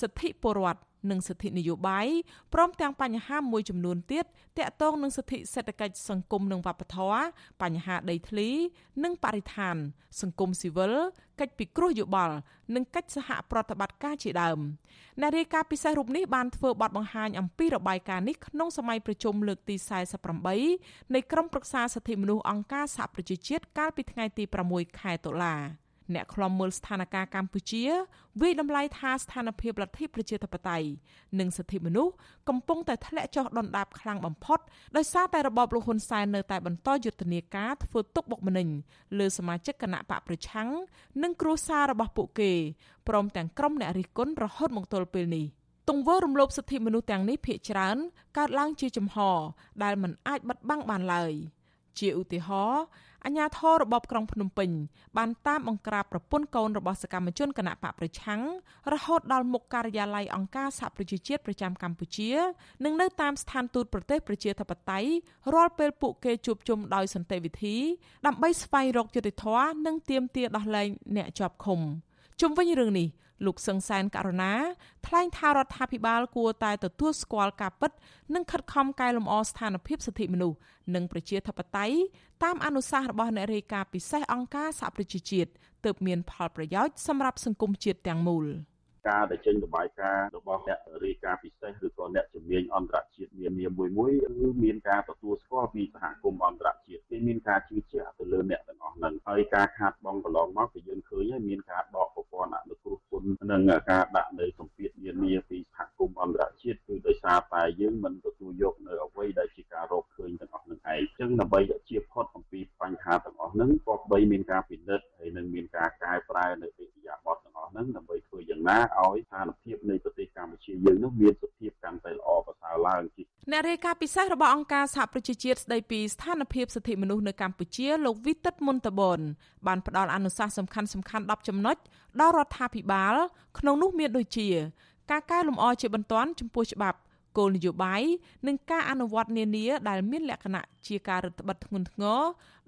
សិទ្ធិពលរដ្ឋ និងសិទ្ធិនយោបាយព្រមទាំងបញ្ហាមួយចំនួនទៀតទាក់ទងនឹងសិទ្ធិសេដ្ឋកិច្ចសង្គមនិងវប្បធម៌បញ្ហាដីធ្លី និងបរិស្ថាន សង្គមស៊ីវិលកិច្ចពិគ្រោះយោបល់និងកិច្ចសហប្រតិបត្តិការជាដើមអ្នករាយការណ៍ពិសេសរូបនេះបានធ្វើបទបង្ហាញអំពីរបាយការណ៍នេះក្នុងសម័យប្រជុំលើកទី48នៃក្រុមប្រឹក្សាសិទ្ធិមនុស្សអង្គការសហប្រជាជាតិកាលពីថ្ងៃទី6ខែតុលា អ្នកខ្លំមើលស្ថានភាពកម្ពុជាវិយតម្លៃថាស្ថានភាពលទ្ធិប្រជាធិបតេយ្យនិងសិទ្ធិមនុស្សកំពុងតែធ្លាក់ចុះដុនដាបខ្លាំងបំផុតដោយសារតែរបបលោកហ៊ុនសែននៅតែបន្តយុទ្ធនាការធ្វើទុកបុកម្នេញលើសមាជិកគណៈបកប្រឆាំងនិងគ្រួសាររបស់ពួកគេព្រមទាំងក្រុមអ្នករិះគន់រហូតមកទល់ពេលនេះទង្វើរំលោភសិទ្ធិមនុស្សទាំងនេះភាគច្រើនកើតឡើងជាចំហដែលមិនអាចបិទបាំងបានឡើយ ជាឧទាហរណ៍អាញាធររបបក្រុងភ្នំពេញបានតាមបង្ក្រាបប្រពន្ធកូនរបស់សកម្មជនគណៈបកប្រឆាំងរហូតដល់មុខការិយាល័យអង្គការសហប្រជាជាតិប្រចាំកម្ពុជា និងនៅតាមស្ថានទូតប្រទេសប្រជាធិបតេយ្យរាល់ពេលពួកគេជួបជុំដោយសន្តិវិធី ដើម្បីស្វែងរកយុត្តិធម៌និងទាមទារដោះលែងអ្នកជាប់ឃុំជុំវិញរឿងនេះ លោកសឹងសែនករណាថ្លែងថារដ្ឋាភិបាលគួរតែទទួលស្គាល់ការពិត និងខិតខំកែលម្អស្ថានភាពសិទ្ធិមនុស្សនិងប្រជាធិបតេយ្យតាមអនុសាសន៍របស់អ្នករាយការណ៍ពិសេសអង្គការសហប្រជាជាតិទើបមានផលប្រយោជន៍សម្រាប់សង្គមជាតិទាំងមូល។ ការដែលចេញរបាយការណ៍របស់អ្នករាយការណ៍ពិសេសឬក៏អ្នកជំនាញអន្តរជាតិនានាមួយមួយគឺមានការទទួលស្គាល់ពីសហគមន៍អន្តរជាតិគេមានការជឿជាក់ទៅលើអ្នកទាំងអស់ហ្នឹងហើយការខាតបង់កន្លងមកគឺយើងឃើញហើយមានការដកប្រព័ន្ធអនុគ្រោះពន្ធនិងការដាក់នៅសម្ពាធនានាពីសហគមន៍អន្តរជាតិគឺដោយសារតែយើងមិនទទួលយកនៅអ្វីដែលជាការរកឃើញទាំងអស់ហ្នឹងឯងអញ្ចឹងដើម្បីជៀសផុតអំពីបញ្ហាទាំងអស់ហ្នឹងក៏បីមានការពិនិត្យហើយនឹងមានការកែប្រែនៅទីយាប័តទាំងអ ស់ហ្នឹងដើម្បីធ្វើយ៉ាងណាឲ្យស្ថានភាពភាពនៃប្រទេសកម្ពុជាយើងនោះមានសុខភាពកាន់តែល្អប្រសើរឡើងជាអ្នករាយការណ៍ពិសេសរបស់អង្គការសហប្រជាជាតិស្ដីពីស្ថានភាពសិទ្ធិមនុស្សនៅកម្ពុជាលោកវិទិតមុនតបនបានផ្ដល់អនុសាសន៍សំខាន់សំខាន់10ចំណុចដល់រដ្ឋាភិបាល ក្នុងនោះមានដូចជា ការកែលម្អជាបន្ទាន់ចំពោះច្បាប់គោលនយោបាយនិងការអនុវត្តនានា ដែលមានលក្ខណៈជាការរឹតបន្តឹងធ្ងន់ធ្ងរ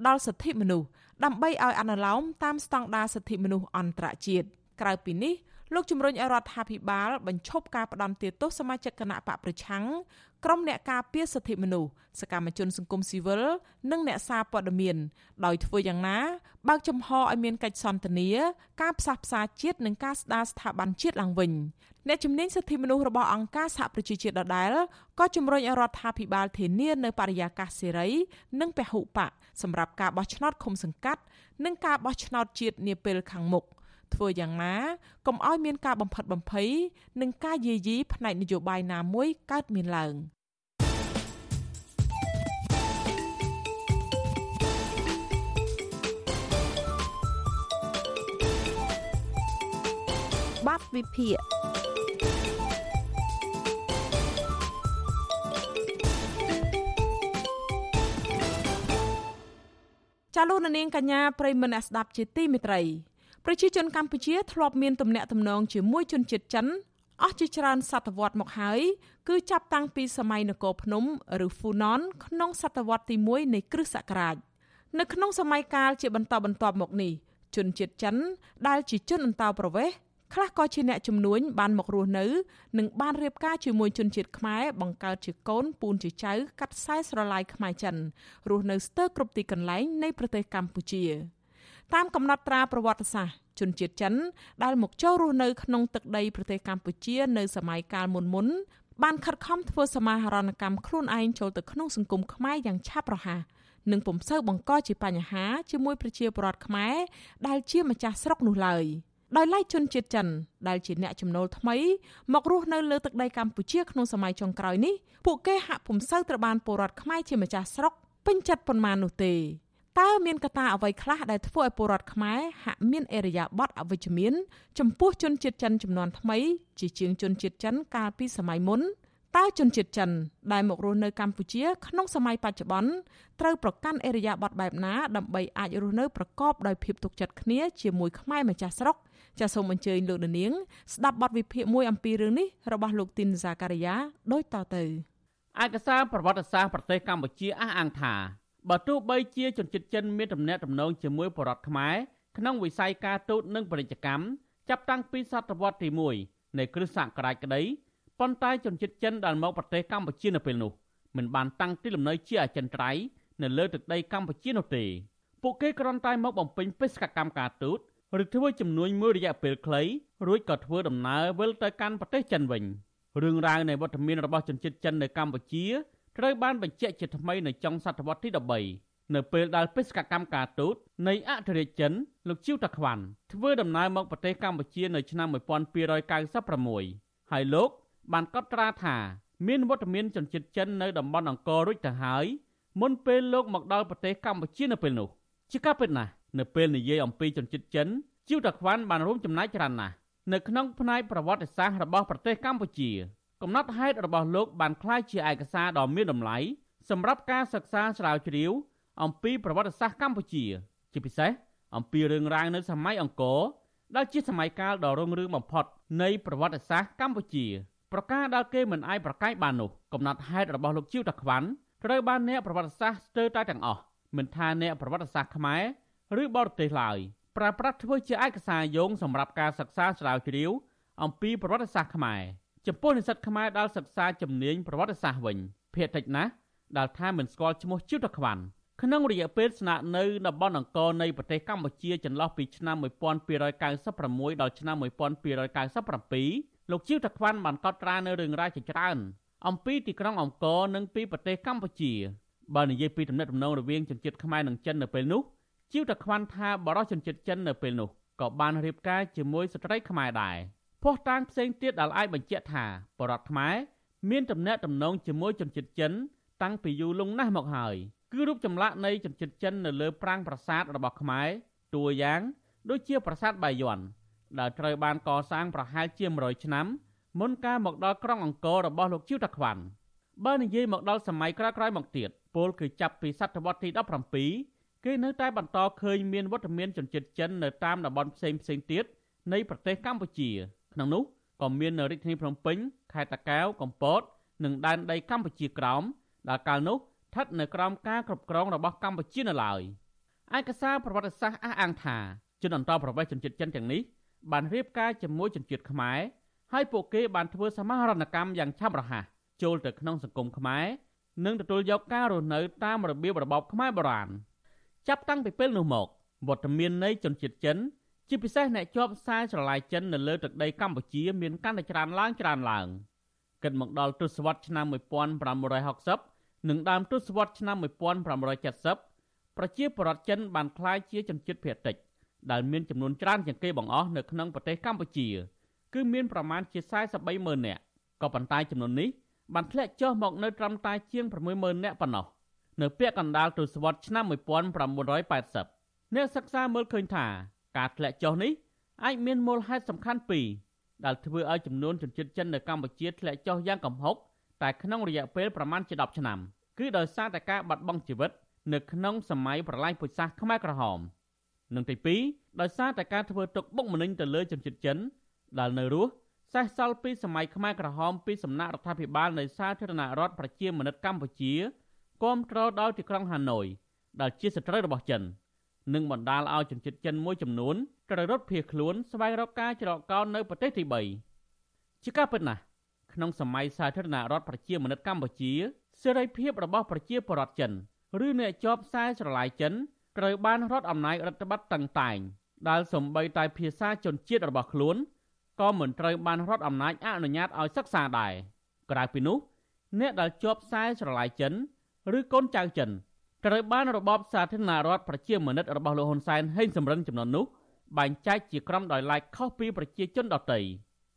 ដល់សិទ្ធិមនុស្សដើម្បីឲ្យអនុលោមតាមស្តង់ដារសិទ្ធិមនុស្សអន្តរជាតិ ក្រៅពីនេះលោកជំរុញឲ្យរដ្ឋាភិបាលបញ្ឈប់ការផ្ដន់ទាទោសសមាជិកគណៈបកប្រឆាំងក្រុមអ្នកការពារសិទ្ធិមនុស្សសកម្មជនសង្គមស៊ីវិលនិងអ្នកសារព័ត៌មានដោយធ្វើយ៉ាងណាបើកចំហឲ្យមានកិច្ចសន្ទនាការផ្សះផ្សាជាតិនិងការស្ដារស្ថាប័នជាតិឡើងវិញអ្នកជំនាញសិទ្ធិមនុស្សរបស់អង្គការសហប្រជាជាតិដដែលក៏ជំរុញឲ្យរដ្ឋាភិបាលធានានៅបរិយាកាសសេរី និងពហុបកសម្រាប់ការបោះឆ្នោតឃុំសង្កាត់ និងការបោះឆ្នោតជាតិនាពេលខាងមុខ ធ្វើយ៉ាងណាកុំឲ្យមានការបំផិតបំភ័យនិងការយាយីផ្នែកនយោបាយណាមួយកើតមានឡើងបាត់វិភាគចាលោកនាងកញ្ញាប្រិមនៈស្ដាប់ជាទីមេត្រី ប្រជាជនកម្ពុជាធ្លាប់មានទំនាក់ទំនងជាមួយជនជាតិចិនអស់ជាច្រើនសតវត្សមកហើយគឺចាប់តាំងពីសម័យនគរភ្នំឬហ្វូណនក្នុងសតវត្សទី1នៃគ្រិស្តសករាជនៅក្នុងសម័យកាលជាបន្តបន្ទាប់មកនេះជនជាតិចិនដែលជាជនអន្តោប្រវេសន៍ខ្លះក៏ជាអ្នកជំនួញបានមករស់នៅនិងបានរៀបការជាមួយជនជាតិខ្មែរបង្កើតជាកូនពូនជាចៅកាត់ខ្សែស្រឡាយខ្មែរចិនរស់នៅស្ទើរគ្រប់ទីកន្លែងនៃប្រទេសកម្ពុជា តាមកំណត់ត្រាប្រវត្តិសាស្ត្រជនជាតិចិនដែលមកចូលរស់នៅក្នុងទឹកដីប្រទេសកម្ពុជានៅសម័យកាលមុនមុនបានខិតខំធ្វើសមាហរណកម្មខ្លួនឯងចូលទៅក្នុងសង្គមខ្មែរយ៉ាងឆាប់រហ័សនិងពុំសូវបង្កជាបញ្ហាជាមួយប្រជាពលរដ្ឋខ្មែរដែលជាម្ចាស់ស្រុកនោះឡើយ។ដោយឡែកជនជាតិចិនដែលជាអ្នកចំណូលថ្មី មករស់នៅលើទឹកដីកម្ពុជាក្នុងសម័យចុងក្រោយនេះពួកគេហាក់ពុំសូវត្រូវបានពលរដ្ឋខ្មែរជាម្ចាស់ស្រុកពេញចិត្តប៉ុន្មាននោះទេ តើមានកត្តាអ្វីខ្លះដែលធ្វើឲ្យពលរដ្ឋខ្មែរហាក់មានអរិយាប័ត្រអវិជ្ជមាន ចំពោះជនជាតិចិនចំនួនថ្មី ជាជាងជនជាតិចិនកាលពីសម័យមុនតើជនជាតិចិនដែលមករស់នៅកម្ពុជា ក្នុងសម័យបច្ចុប្បន្នត្រូវប្រកាន់អរិយាប័ត្របែបណាដើម្បីអាចរស់នៅប្រកបដោយភាពទុកចិត្តគ្នាជាមួយខ្មែរម្ចាស់ស្រុកចាសសូមអញ្ជើញលោកនាង ស្ដាប់បទវិភាគមួយអំពីរឿងនេះរបស់លោកទីនសាការីយ៉ាដូចតទៅឯកសារប្រវត្តិសាស្ត្រប្រទេសកម្ពុជាអះអាងថា បើទោះបីជាជនជាតិចិនមានទំនាក់ទំនងជាមួយបរតខ្មែរក្នុងវិស័យការទូតនិងពាណិជ្ជកម្មចាប់តាំងពីសតវត្សទី1នៃគ្រិស្តសករាជក្តីប៉ុន្តែជនជាតិចិនដែលមកប្រទេសកម្ពុជានៅពេលនោះមិនបានតាំងទីលំនៅជាអចិន្ត្រៃយ៍នៅលើទឹកដីកម្ពុជានោះទេពួកគេគ្រាន់តែមកបំពេញបេសកកម្មការទូតឬធ្វើជំនួញមួយរយៈពេលខ្លីរួចក៏ធ្វើដំណើរវិលទៅកាន់ប្រទេសចិនវិញរឿងរ៉ាវនៃវត្តមានរបស់ជនជាតិចិននៅកម្ពុជា ត្រូវបានបញ្ជាក់ជាថ្មីនៅចុងសតវត្សទី13នៅពេលដែលបេសកកម្មការទូតនៃអធិរាជចិនលោកជីវតាខ្វាន់ធ្វើដំណើរមកប្រទេសកម្ពុជានៅឆ្នាំ1296ហើយលោកបានកត់ត្រាថាមានវត្តមានជនជាតិចិននៅតំបន់អង្គររួចទៅហើយមុនពេលលោកមកដល់ប្រទេសកម្ពុជានៅពេលនោះជាការពិតណាស់នៅពេលនិយាយអំពីជនជាតិចិនជីវតាខ្វាន់បានរួមចំណែកច្រើនណាស់នៅក្នុងផ្នែកប្រវត្តិសាស្ត្ររបស់ប្រទេសកម្ពុជា កំណត់ហេតុរបស់លោកបានក្លាយជាឯកសារដ៏មានតម្លៃសម្រាប់ការសិក្សាស្រាវជ្រាវអំពីប្រវត្តិសាស្ត្រកម្ពុជា ជាពិសេសអំពីរឿងរ៉ាវនៅសម័យអង្គរដែលជាសម័យកាលដ៏រុងរឿងបំផុតនៃប្រវត្តិសាស្ត្រកម្ពុជាប្រការដែលគេមិនអាចប្រកែកបាននោះកំណត់ហេតុរបស់លោកជីវតាខ្វាន់ត្រូវបានអ្នកប្រវត្តិសាស្ត្រស្ទើរតែទាំងអស់មិនថាអ្នកប្រវត្តិសាស្ត្រខ្មែរឬបរទេសឡើយប្រើប្រាស់ធ្វើជាឯកសារយោងសម្រាប់ការសិក្សាស្រាវជ្រាវអំពីប្រវត្តិសាស្ត្រខ្មែរ ចំពោះនិស្សិតខ្មែរដែលសិក្សាជំនាញប្រវត្តិសាស្ត្រវិញភាគតិចណាស់ដែលថាមិនស្គាល់ឈ្មោះជីវតខ្វាន់ក្នុងរយៈពេលស្នាក់នៅតំបន់អង្គរនៃប្រទេសកម្ពុជាចន្លោះពីឆ្នាំ1296ដល់ឆ្នាំ1297លោកជីវតខ្វាន់បានកត់ត្រានៅរឿងរ៉ាវជាច្រើន អំពីទីក្រុងអង្គរនិងពីប្រទេសកម្ពុជាបើនិយាយពីទំនាក់ទំនងរវាងជនជាតិខ្មែរនិងចិននៅពេលនោះជីវតខ្វាន់ថាបរិសុជនជាតិចិននៅពេលនោះក៏បានរៀបការជាមួយស្ត្រីខ្មែរដែរ ភ័ស្តុតាងផ្សេងទៀតដែលអាចបញ្ជាក់ថាបរិសុខ្មែរមានទំនាក់ទំនងជាមួយជនជាតិចិន តាំងពីយូរលង់ណាស់មកហើយគឺរូបចម្លាក់នៃជនជាតិចិននៅលើប្រាង្គប្រាសាទរបស់ខ្មែរតួយ៉ាងដូចជាប្រាសាទបាយ័នដែលត្រូវបានកសាងប្រហែលជា100ឆ្នាំមុនការមកដល់ក្រុងអង្គររបស់លោកជីវតាខ្វាន់បើនិយាយមកដល់សម័យក្រោយៗមកទៀតពលគឺចាប់ពីសតវត្សទី17គេនៅតែបន្តឃើញមានវត្តមានជនជាតិចិននៅតាមតំបន់ផ្សេងផ្សេងទៀតនៃប្រទេសកម្ពុជា ក្នុងនោះក៏មាននៅរាជធានីភ្នំពេញខេត្តតាកែវកំពត និងដែនដីកម្ពុជាក្រោមដែលកាលនោះស្ថិតនៅក្រោមការគ្រប់គ្រងរបស់កម្ពុជានៅឡើយឯកសារប្រវត្តិសាស្ត្រអះអាងថាជនអន្តោប្រវេសន៍ជនជាតិចិនទាំងនេះបានរៀបការជាមួយជនជាតិខ្មែរហើយពួកគេបានធ្វើសមាហរណកម្មយ៉ាងឆាប់រហ័សចូលទៅក្នុងសង្គមខ្មែរនិងទទួលយកការរស់នៅតាមរបៀបរបបខ្មែរបុរាណចាប់តាំងពីពេលនោះមកវត្តមាននៃជនជាតិចិន ជាពិសេសអ្នកជាប់ខ្សែស្រឡាយចិននៅលើទឹកដីកម្ពុជាមានកាន់តែច្រើនឡើងច្រើនឡើងគិតមកដល់ទសវត្សរ៍ឆ្នាំ1560និងដើមទសវត្សរ៍ឆ្នាំ1570ប្រជាពលរដ្ឋចិនបានក្លាយជាជនជាតិភាគតិចដែលមានចំនួនច្រើនជាងគេបង្អស់នៅក្នុងប្រទេសកម្ពុជា គឺមានប្រមាណជា43ម៉ឺននាក់ក៏ប៉ុន្តែចំនួននេះបានធ្លាក់ចុះមកនៅត្រឹមតែជាង60000នាក់ប៉ុណ្ណោះនៅពាក់កណ្ដាលទសវត្សរ៍ឆ្នាំ1980អ្នកសិក្សាមើលឃើញថា ការធ្លាក់ចុះនេះអាចមានមូលហេតុសំខាន់ពីរដែលធ្វើឲ្យចំនួនជនជាតិចិននៅកម្ពុជាធ្លាក់ចុះយ៉ាងគំហុកតែក្នុងរយៈពេលប្រមាណជា10ឆ្នាំគឺដោយសារតែការបាត់បង់ជីវិតនៅក្នុងសម័យប្រល័យពូជសាសន៍ខ្មែរក្រហមនិងទី2ដោយសារតែការធ្វើទុកបុកម្នេញទៅលើជនជាតិចិនដែលនៅរស់សេសសល់ពីសម័យខ្មែរក្រហមពីសំណាក់រដ្ឋាភិបាលនៃសាធារណរដ្ឋប្រជាមានិតកម្ពុជាគ្រប់គ្រងដោយទីក្រុងហាណូយដែលជាសត្រូវរបស់ចិន និងបណ្ដាលឲ្យជនជាតិចិនមួយចំនួនត្រូវរត់ភៀសខ្លួនស្វែងរកការច្រកកោននៅប្រទេសទី3ជាការពិតណាស់ក្នុងសម័យសាធារណរដ្ឋប្រជាមានិតកម្ពុជាសេរីភាពរបស់ប្រជាពលរដ្ឋចិនឬអ្នកជាប់ខ្សែស្រឡាយចិនត្រូវបានរដ្ឋអំណាចរដ្ឋបတ်តឹងតែងដែលសំបីតែភាសាជនជាតិរបស់ខ្លួនក៏មិនត្រូវបានរដ្ឋអំណាចអនុញ្ញាតឲ្យសិក្សាដែរក្រៅពីនោះ អ្នកដែលជាប់ខ្សែស្រឡាយចិន ឬកូនចៅចិន ត្រូវបានរបបសាធារណរដ្ឋប្រជាមានិតរបស់លោកហ៊ុនសែនហេងសំរិនចំនួននោះបែងចែកជាក្រុមដោយឡែកខុសពីប្រជាជនដទៃ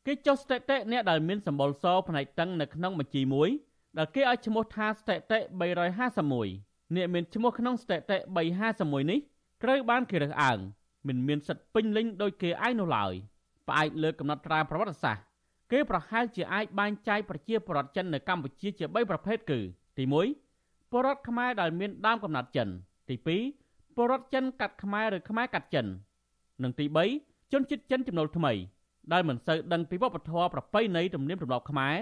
គេចុះស្ថិតិអ្នកដែលមានសម្បុរសផ្នែកតឹងនៅក្នុងបញ្ជីមួយដែលគេឲ្យឈ្មោះថាស្ថិតិ351អ្នកមានឈ្មោះក្នុងស្ថិតិ351នេះត្រូវបានគេរើសអើងមិនមានសិទ្ធិពេញលេញដោយគេឯងនោះឡើយផ្អែកលើកំណត់ត្រាប្រវត្តិសាស្ត្រគេប្រហែលជាអាចបែងចែកប្រជាពលរដ្ឋចិននៅកម្ពុជាជា3ប្រភេទគឺទី1 ពលរដ្ឋខ្មែរដែលមានដើមកំណត់ចិន ទី2ពលរដ្ឋចិនកាត់ខ្មែរឬខ្មែរកាត់ចិន និងទី3ជនជាតិចិនចំណូលថ្មី ដែលមិនសូវដឹងពីវប្បធម៌ប្រពៃណីទំនៀមទម្លាប់ខ្មែរ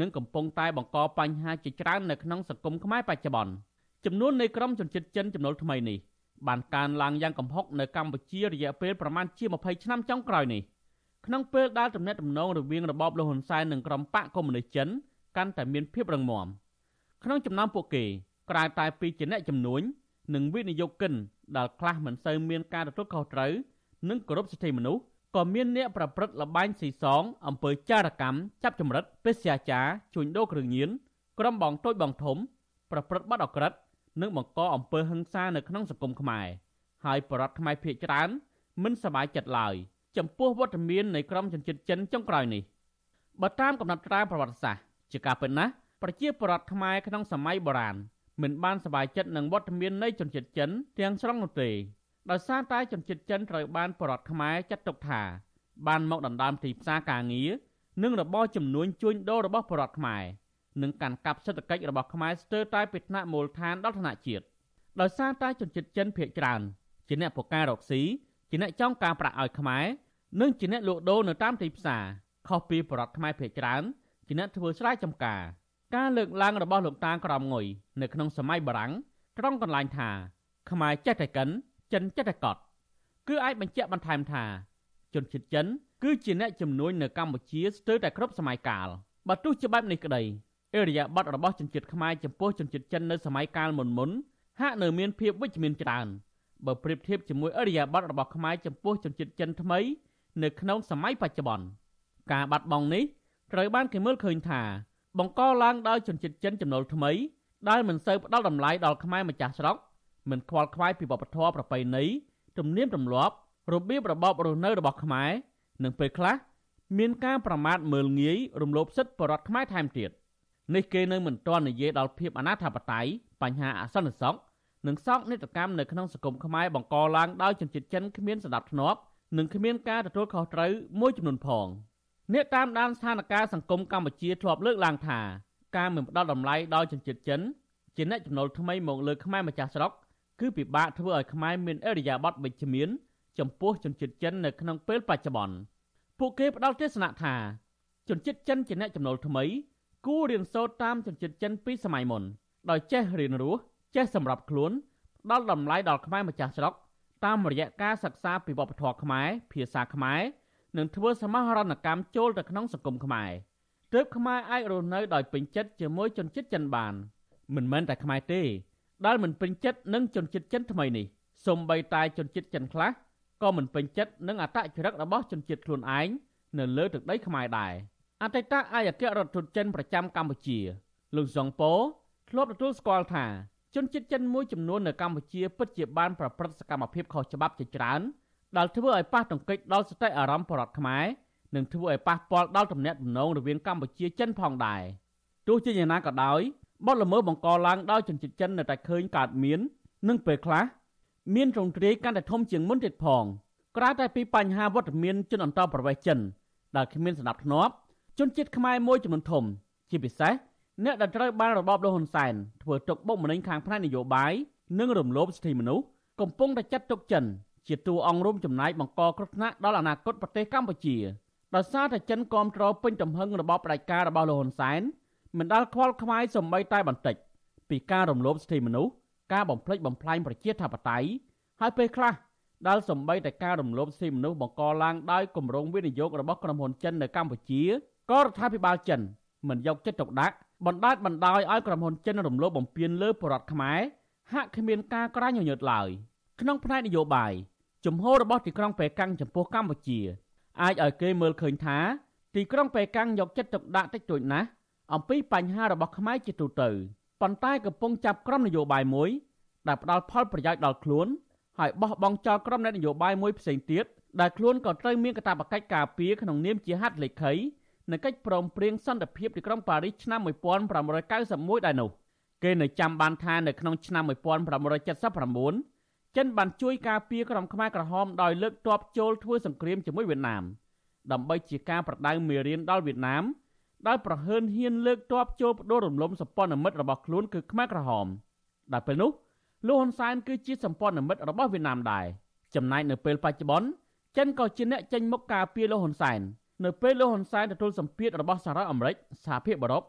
និងកំពុងតែបង្កបញ្ហាជាច្រើននៅក្នុងសង្គមខ្មែរបច្ចុប្បន្នចំនួននៃក្រុមជនជាតិចិនចំណូលថ្មីនេះបានកើនឡើងយ៉ាងគំហុកនៅកម្ពុជារយៈពេលប្រមាណជា20ឆ្នាំចុងក្រោយនេះក្នុងពេលដែលទំនាក់ទំនងរវាងរបបលហ៊ុនសែននិងក្រុមបកកុម្មុយនីសចិនកាន់តែមានភាពរឹងមាំក្នុងចំណោមពួកគេ ក្រៅតែពីជាអ្នកជំនួញនិងវិនិយោគិនដែលខ្លះមិនសូវមានការទទួលខុសត្រូវនិងគោរពសិទ្ធិមនុស្សក៏មានអ្នកប្រព្រឹត្តលបែងស៊ីសងអំពើចារកម្មចាប់ចម្រិតបេសយាចារជួញដូរគ្រឿងញៀនក្រុមបងតូចបងធំ ប្រព្រឹត្តបទអក្រិតនិងបង្កអំពើហិង្សានៅក្នុងសង្គមខ្មែរហើយបរដ្ឋខ្មែរភៀសច្រើនមិនសប្បាយចិត្តឡើយចំពោះវត្តមាននៃក្រុមជនជាតិចិនចុងក្រោយនេះបើតាមកំណត់ត្រាប្រវត្តិសាស្ត្រជាការពិតណាស់ប្រជាពលរដ្ឋខ្មែរក្នុងសម័យបុរាណ មិនបានសប្បាយចិត្តនឹងវត្តមាននៃជនជាតិចិនទាំងស្រុងនោះទេដោយសារតែជនជាតិចិនត្រូវបានបរដ្ឋខ្មែរចាត់ទុកថា បានមកដណ្ដើមទីផ្សារការងារនិងរបរចំនួនជួញដូររបស់បរដ្ឋខ្មែរនិងកាន់កាប់សេដ្ឋកិច្ចរបស់ខ្មែរស្ទើរតែពីថ្នាក់មូលដ្ឋានដល់ថ្នាក់ជាតិដោយសារតែជនជាតិចិនភាគច្រើនជាអ្នកពូកែរកស៊ីជាអ្នកចង់ការប្រាក់ឲ្យខ្មែរនិងជាអ្នកលក់ដូរនៅតាមទីផ្សារខុសពីបរដ្ឋខ្មែរភាគច្រើនជាអ្នកធ្វើស្រែចម្ការ ការលើកឡើងរបស់លោកតាក្រមងុយនៅក្នុងសម័យបារាំងត្រង់កន្លែងថាខ្មែរចេះតែកិនចិនចេះតែកត់គឺអាចបញ្ជាក់បន្ថែមថាជនជាតិចិនគឺជាអ្នកជំនួញនៅកម្ពុជាស្ទើរតែគ្រប់សម័យកាលបើទោះជាបែបនេះក្តីអេរិយាប័ត្ររបស់ជនជាតិខ្មែរចំពោះជនជាតិចិននៅសម័យកាលមុនមុនហាក់នៅមានភាពវិជ្ជមានច្រើនបើប្រៀបធៀបជាមួយអេរិយាប័ត្ររបស់ខ្មែរចំពោះជនជាតិចិនថ្មី នៅក្នុងសម័យបច្ចុប្បន្នការបាត់បង់នេះត្រូវបានគេមើលឃើញថា បង្កឡើងដោយជនជាតិចិនចំណូលថ្មីដែលមិនសូវផ្ដល់តម្លៃដល់ខ្មែរម្ចាស់ស្រុកមិនខ្វល់ខ្វាយពីវប្បធម៌ប្រពៃណីទំនៀមទម្លាប់របៀបរបបរស់នៅរបស់ខ្មែរនិងពេលខ្លះមានការប្រមាថមើលងាយរំលោភសិទ្ធិបរតខ្មែរថែមទៀតនេះគេនៅមិនទាន់និយាយដល់ភាពអនាធបត័យបញ្ហាអសន្តិសុខនិងសោកនាដកម្មនៅក្នុងសង្គមខ្មែរបង្កឡើងដោយជនជាតិចិនគ្មានសណ្ដាប់ធ្នាប់និងគ្មានការទទួលខុសត្រូវមួយចំនួនផង អ្នកតាមដានស្ថានភាពសង្គមកម្ពុជាធ្លាប់លើកឡើងថាការមិនផ្ដល់តម្លៃដល់ជនជាតិចិនជាអ្នកចំណូលថ្មីមកលើខ្មែរម្ចាស់ស្រុកគឺពិបាកធ្វើឲ្យខ្មែរមានអរិយាប័ត្រវិជ្ជមានចំពោះជនជាតិចិននៅក្នុងពេលបច្ចុប្បន្នពួកគេផ្ដល់ទស្សនៈថាជនជាតិចិនជាអ្នកចំណូលថ្មី គួររៀនសូត្រតាមជនជាតិចិនពីសម័យមុនដោយចេះរៀនរស់ចេះសម្របខ្លួនផ្ដល់តម្លៃដល់ខ្មែរម្ចាស់ស្រុកតាមរយៈការសិក្សាពីវប្បធម៌ខ្មែរភាសាខ្មែរ និងធ្វើសមាហរណកម្មចូលទៅក្នុងសង្គមខ្មែរទើបខ្មែរអាចរស់នៅដោយពេញចិត្តជាមួយជនជាតិចិនបានមិនមែនតែខ្មែរទេដែលមិនពេញចិត្តនឹងជនជាតិចិនថ្មីនេះសូម្បីតែជនជាតិចិនខ្លះក៏មិនពេញចិត្តនឹងអត្តចរិតរបស់ជនជាតិខ្លួនឯងនៅលើទឹកដីខ្មែរដែរអតីតឯកអគ្គរដ្ឋទូតចិនប្រចាំកម្ពុជាលោកសុងប៉ូធ្លាប់ទទួលស្គាល់ថាជនជាតិចិនមួយចំនួននៅកម្ពុជាពិតជាបានប្រព្រឹត្តសកម្មភាពខុសច្បាប់ជាច្រើន ដែលធ្វើឲ្យប៉ះទង្គិចដល់សតិអារម្មណ៍ប្រជារដ្ឋខ្មែរនិងធ្វើឲ្យប៉ះពាល់ដល់ទំនាក់ទំនងរវាងកម្ពុជាចិនផងដែរទោះជាយ៉ាងណាក៏ដោយបទល្មើសបង្កឡើងដោយជនជាតិចិននៅតែឃើញកើតមាន និងពេលខ្លះមានរងទ្រាយកាន់តែធំជាងមុនទៀតផងក្រៅតែពីបញ្ហាវត្តមានជនអន្តោប្រវេសន៍ចិនដែលគ្មានសណ្ដាប់ធ្នាប់ជនជាតិខ្មែរមួយចំនួនធំ ជាពិសេសអ្នកដែលត្រូវបានរបបលហ៊ុនសែនធ្វើទុកបុកម្នេញខាងផ្នែកនយោបាយនិងរំលោភសិទ្ធិមនុស្សកំពុងតែចាត់ទុកចិន ជាតួអង្គរួមចំណែកបង្កគ្រោះថ្នាក់ដល់អនាគតប្រទេសកម្ពុជាដោយសារតែចិនគ្រប់គ្រងពេញទំហឹងរបបផ្ដាច់ការរបស់លហ៊ុនសែនមិនដាល់ខ្វល់ខ្វាយសំបីតែបន្តិចពីការរំលោភសិទ្ធិមនុស្សការបំផ្លិចបំផ្លាញប្រជាធិបតេយ្យហើយពេលខ្លះដែលសំបីតែការរំលោភសិទ្ធិមនុស្សបង្កឡើងដោយគម្រោងវិនិយោគរបស់ក្រុមហ៊ុនចិននៅកម្ពុជាក៏រដ្ឋាភិបាលចិនមិនយកចិត្តទុកដាក់បណ្ដាច់បណ្ដោយឲ្យក្រុមហ៊ុនចិនរំលោភបំពានលើប្រជារដ្ឋខ្មែរហាក់គ្មានការក្រាញញញើតឡើយក្នុងផ្នែកនយោបាយ ជំហររបស់ទីក្រុងប៉េកាំងចំពោះកម្ពុជាអាចឲ្យគេមើលឃើញថាទីក្រុងប៉េកាំងយកចិត្តទុកដាក់តិចតួចណាស់អំពីបញ្ហារបស់ខ្មែរជាទូទៅប៉ុន្តែកំពុងចាប់ក្រុមនយោបាយមួយដែលផ្ដាល់ផលប្រយោជន៍ដល់ខ្លួនហើយបោះបង់ចោលក្រុមអ្នកនយោបាយមួយផ្សេងទៀតដែលខ្លួនក៏ត្រូវមានកាតព្វកិច្ចការពារក្នុងនាមជាហត្ថលេខីនៃកិច្ចព្រមព្រៀងសន្តិភាពទីក្រុងប៉ារីសឆ្នាំ1991ដែរនោះគេនៅចាំបានថានៅក្នុងឆ្នាំ1979 ចិនបានជួយការពារក្រុមខ្មែរក្រហមដោយលើកទ័ពចូលធ្វើសង្គ្រាមជាមួយវៀតណាមដើម្បីជាការប្រដៅមេរៀនដល់វៀតណាមដោយប្រហើនហ៊ានលើកទ័ពចូលបដូររំលំសម្ព័ន្ធមិត្តរបស់ខ្លួនគឺខ្មែរក្រហមដែលពេលនោះលោកហ៊ុនសែនគឺជាសម្ព័ន្ធមិត្តរបស់វៀតណាមដែរចំណែកនៅពេលបច្ចុប្បន្នចិនក៏ជាអ្នកចេញមុខការពារលោកហ៊ុនសែននៅពេលលោកហ៊ុនសែនទទួលសម្ពាធរបស់សហរដ្ឋអាមេរិកសហភាពអឺរ៉ុប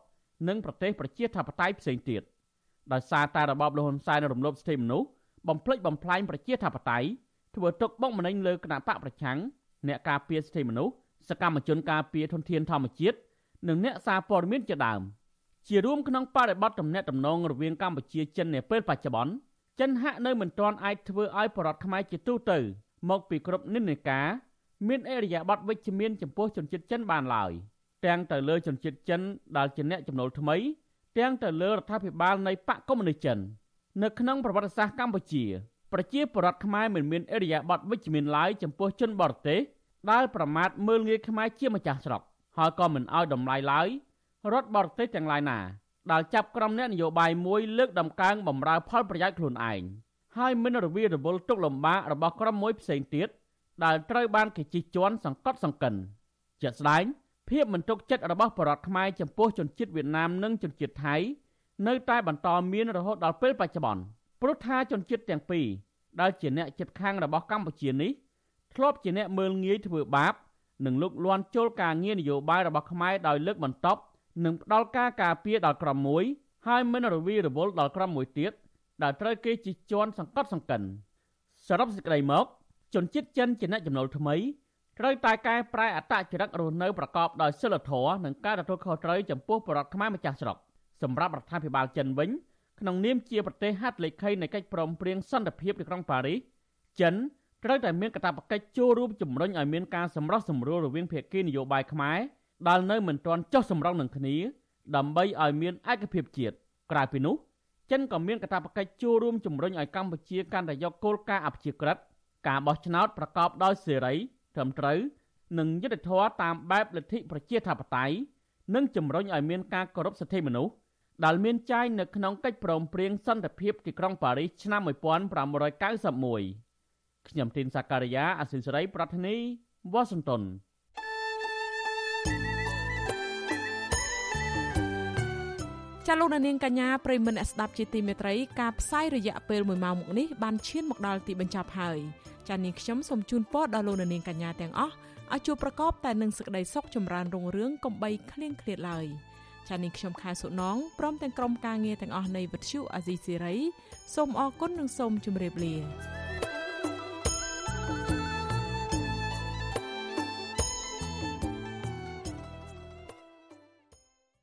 និងប្រទេសប្រជាធិបតេយ្យផ្សេងទៀតដោយសារតែរបបលោកហ៊ុនសែនរំលោភសិទ្ធិមនុស្ស បំផ្លិចបំផ្លាញប្រជាធិបតេយ្យធ្វើទុកបុកម្នេញលើគណៈបកប្រឆាំងអ្នកការពារសិទ្ធិមនុស្សសកម្មជនការពារធនធានធម្មជាតិនិងអ្នកសារព័ត៌មានជាដើមជារួមក្នុងបរិបទទំនាក់ទំនងរវាងកម្ពុជាចិននាពេលបច្ចុប្បន្នចិនហាក់នៅមិនទាន់អាចធ្វើឲ្យបរដ្ឋខ្មែរជាទូទៅមកពីគ្រប់និន្នាការមានអរិយាប័ត្រវិជ្ជមានចំពោះជនជាតិចិនបានឡើយទាំងទៅលើជនជាតិចិនដែលជាអ្នកចំណូលថ្មីទាំងទៅលើរដ្ឋាភិបាលនៃបកកុម្មុយនីសចិន នៅក្នុងប្រវត្តិសាស្ត្រកម្ពុជាប្រជាពលរដ្ឋខ្មែរមិនមានអរិយាប័ត្រវិជ្ជមានឡើយចំពោះជនបរទេសដែលប្រមាថមើលងាយខ្មែរជាម្ចាស់ស្រុកហើយក៏មិនអោយតម្លៃឡើយរដ្ឋបរទេសទាំងឡាយណាដែលចាប់ក្រុមអ្នកនយោបាយមួយលើកដំកើងបំរើផលប្រយោជន៍ខ្លួនឯងហើយមិនរវីរវល់ទុកលំបាករបស់ក្រុមមួយផ្សេងទៀតដែលត្រូវបានគេជិះជាន់សង្កត់សង្កិនជាក់ស្ដែងភាពមិនទុកចិត្តរបស់បរតខ្មែរចំពោះជនជាតិវៀតណាមនិងជនជាតិថៃ នៅតែបន្តមានរហូតដល់ពេលបច្ចុប្បន្នព្រោះថាជនជាតិទាំងពីរដែលជាអ្នកជិតខាងរបស់កម្ពុជានេះធ្លាប់ជាអ្នកមើលងាយធ្វើបាបនិងលុកលាន់ចូលការងារនយោបាយរបស់ខ្មែរដោយលើកបន្ទប់និងផ្ដាល់ការការពារដល់ក្រុមមួយហើយមិនរវីរវល់ដល់ក្រុមមួយទៀតដែលត្រូវគេជិះជាន់សង្កត់សង្កិនសរុបសេចក្តីមក ជនជាតិចិនជាអ្នកចំណូលថ្មីត្រូវតែកែប្រែអត្តចរិតរស់នៅប្រកបដោយសិលធម៌និងការទទួលខុសត្រូវចំពោះប្រជាខ្មែរម្ចាស់ស្រុក សម្រាប់រដ្ឋាភិបាលចិនវិញក្នុងនាមជាប្រទេសហត្ថលេខីនៃកិច្ចព្រមព្រៀងសន្តិភាពទីក្រុងប៉ារីសចិនត្រូវតែមានកាតព្វកិច្ចចូលរួមជំរុញឲ្យមានការសម្រោះសម្រួលរវាងភាគីនយោបាយខ្មែរដែលនៅមិនទាន់ចុះសម្រុងនឹងគ្នាដើម្បីឲ្យមានឯកភាពជាតិក្រៅពីនោះចិនក៏មានកាតព្វកិច្ចចូលរួមជំរុញឲ្យកម្ពុជាកាន់តែយកគោលការណ៍អព្យាក្រឹតការបោះឆ្នោតប្រកបដោយសេរីត្រឹមត្រូវនិងយុត្តិធម៌តាមបែបលទ្ធិប្រជាធិបតេយ្យនិងជំរុញឲ្យមានការគោរពសិទ្ធិមនុស្ស ដែលមានចែងនៅក្នុងកិច្ចព្រមព្រៀងសន្តិភាពទីក្រុងប៉ារីសឆ្នាំ1991ខ្ញុំទីនសាការីយ៉ាអសិលសេរីប្រធានីវ៉ាស៊ីនតោនចាលោកនាងកញ្ញាប្រិមមអ្នកស្ដាប់ជាទីមេត្រីការផ្សាយរយៈពេល1ម៉ោងមកនេះបានឈានមកដល់ទីបញ្ចប់ហើយចានាងខ្ញុំសូមជូនពរដល់លោកនាងកញ្ញាទាំងអស់ឲ្យជួបប្រកបតែនឹងសេចក្តីសុខចម្រើនរុងរឿងកំបីគ្លៀងគ្លាតឡើយ។ ចានាងខ្ញុំខែសុណងព្រមទាំងក្រុមការងារទាំងអស់នៃវិទ្យុអាស៊ីសេរីសូមអរគុណនិងសូមជម្រាបលា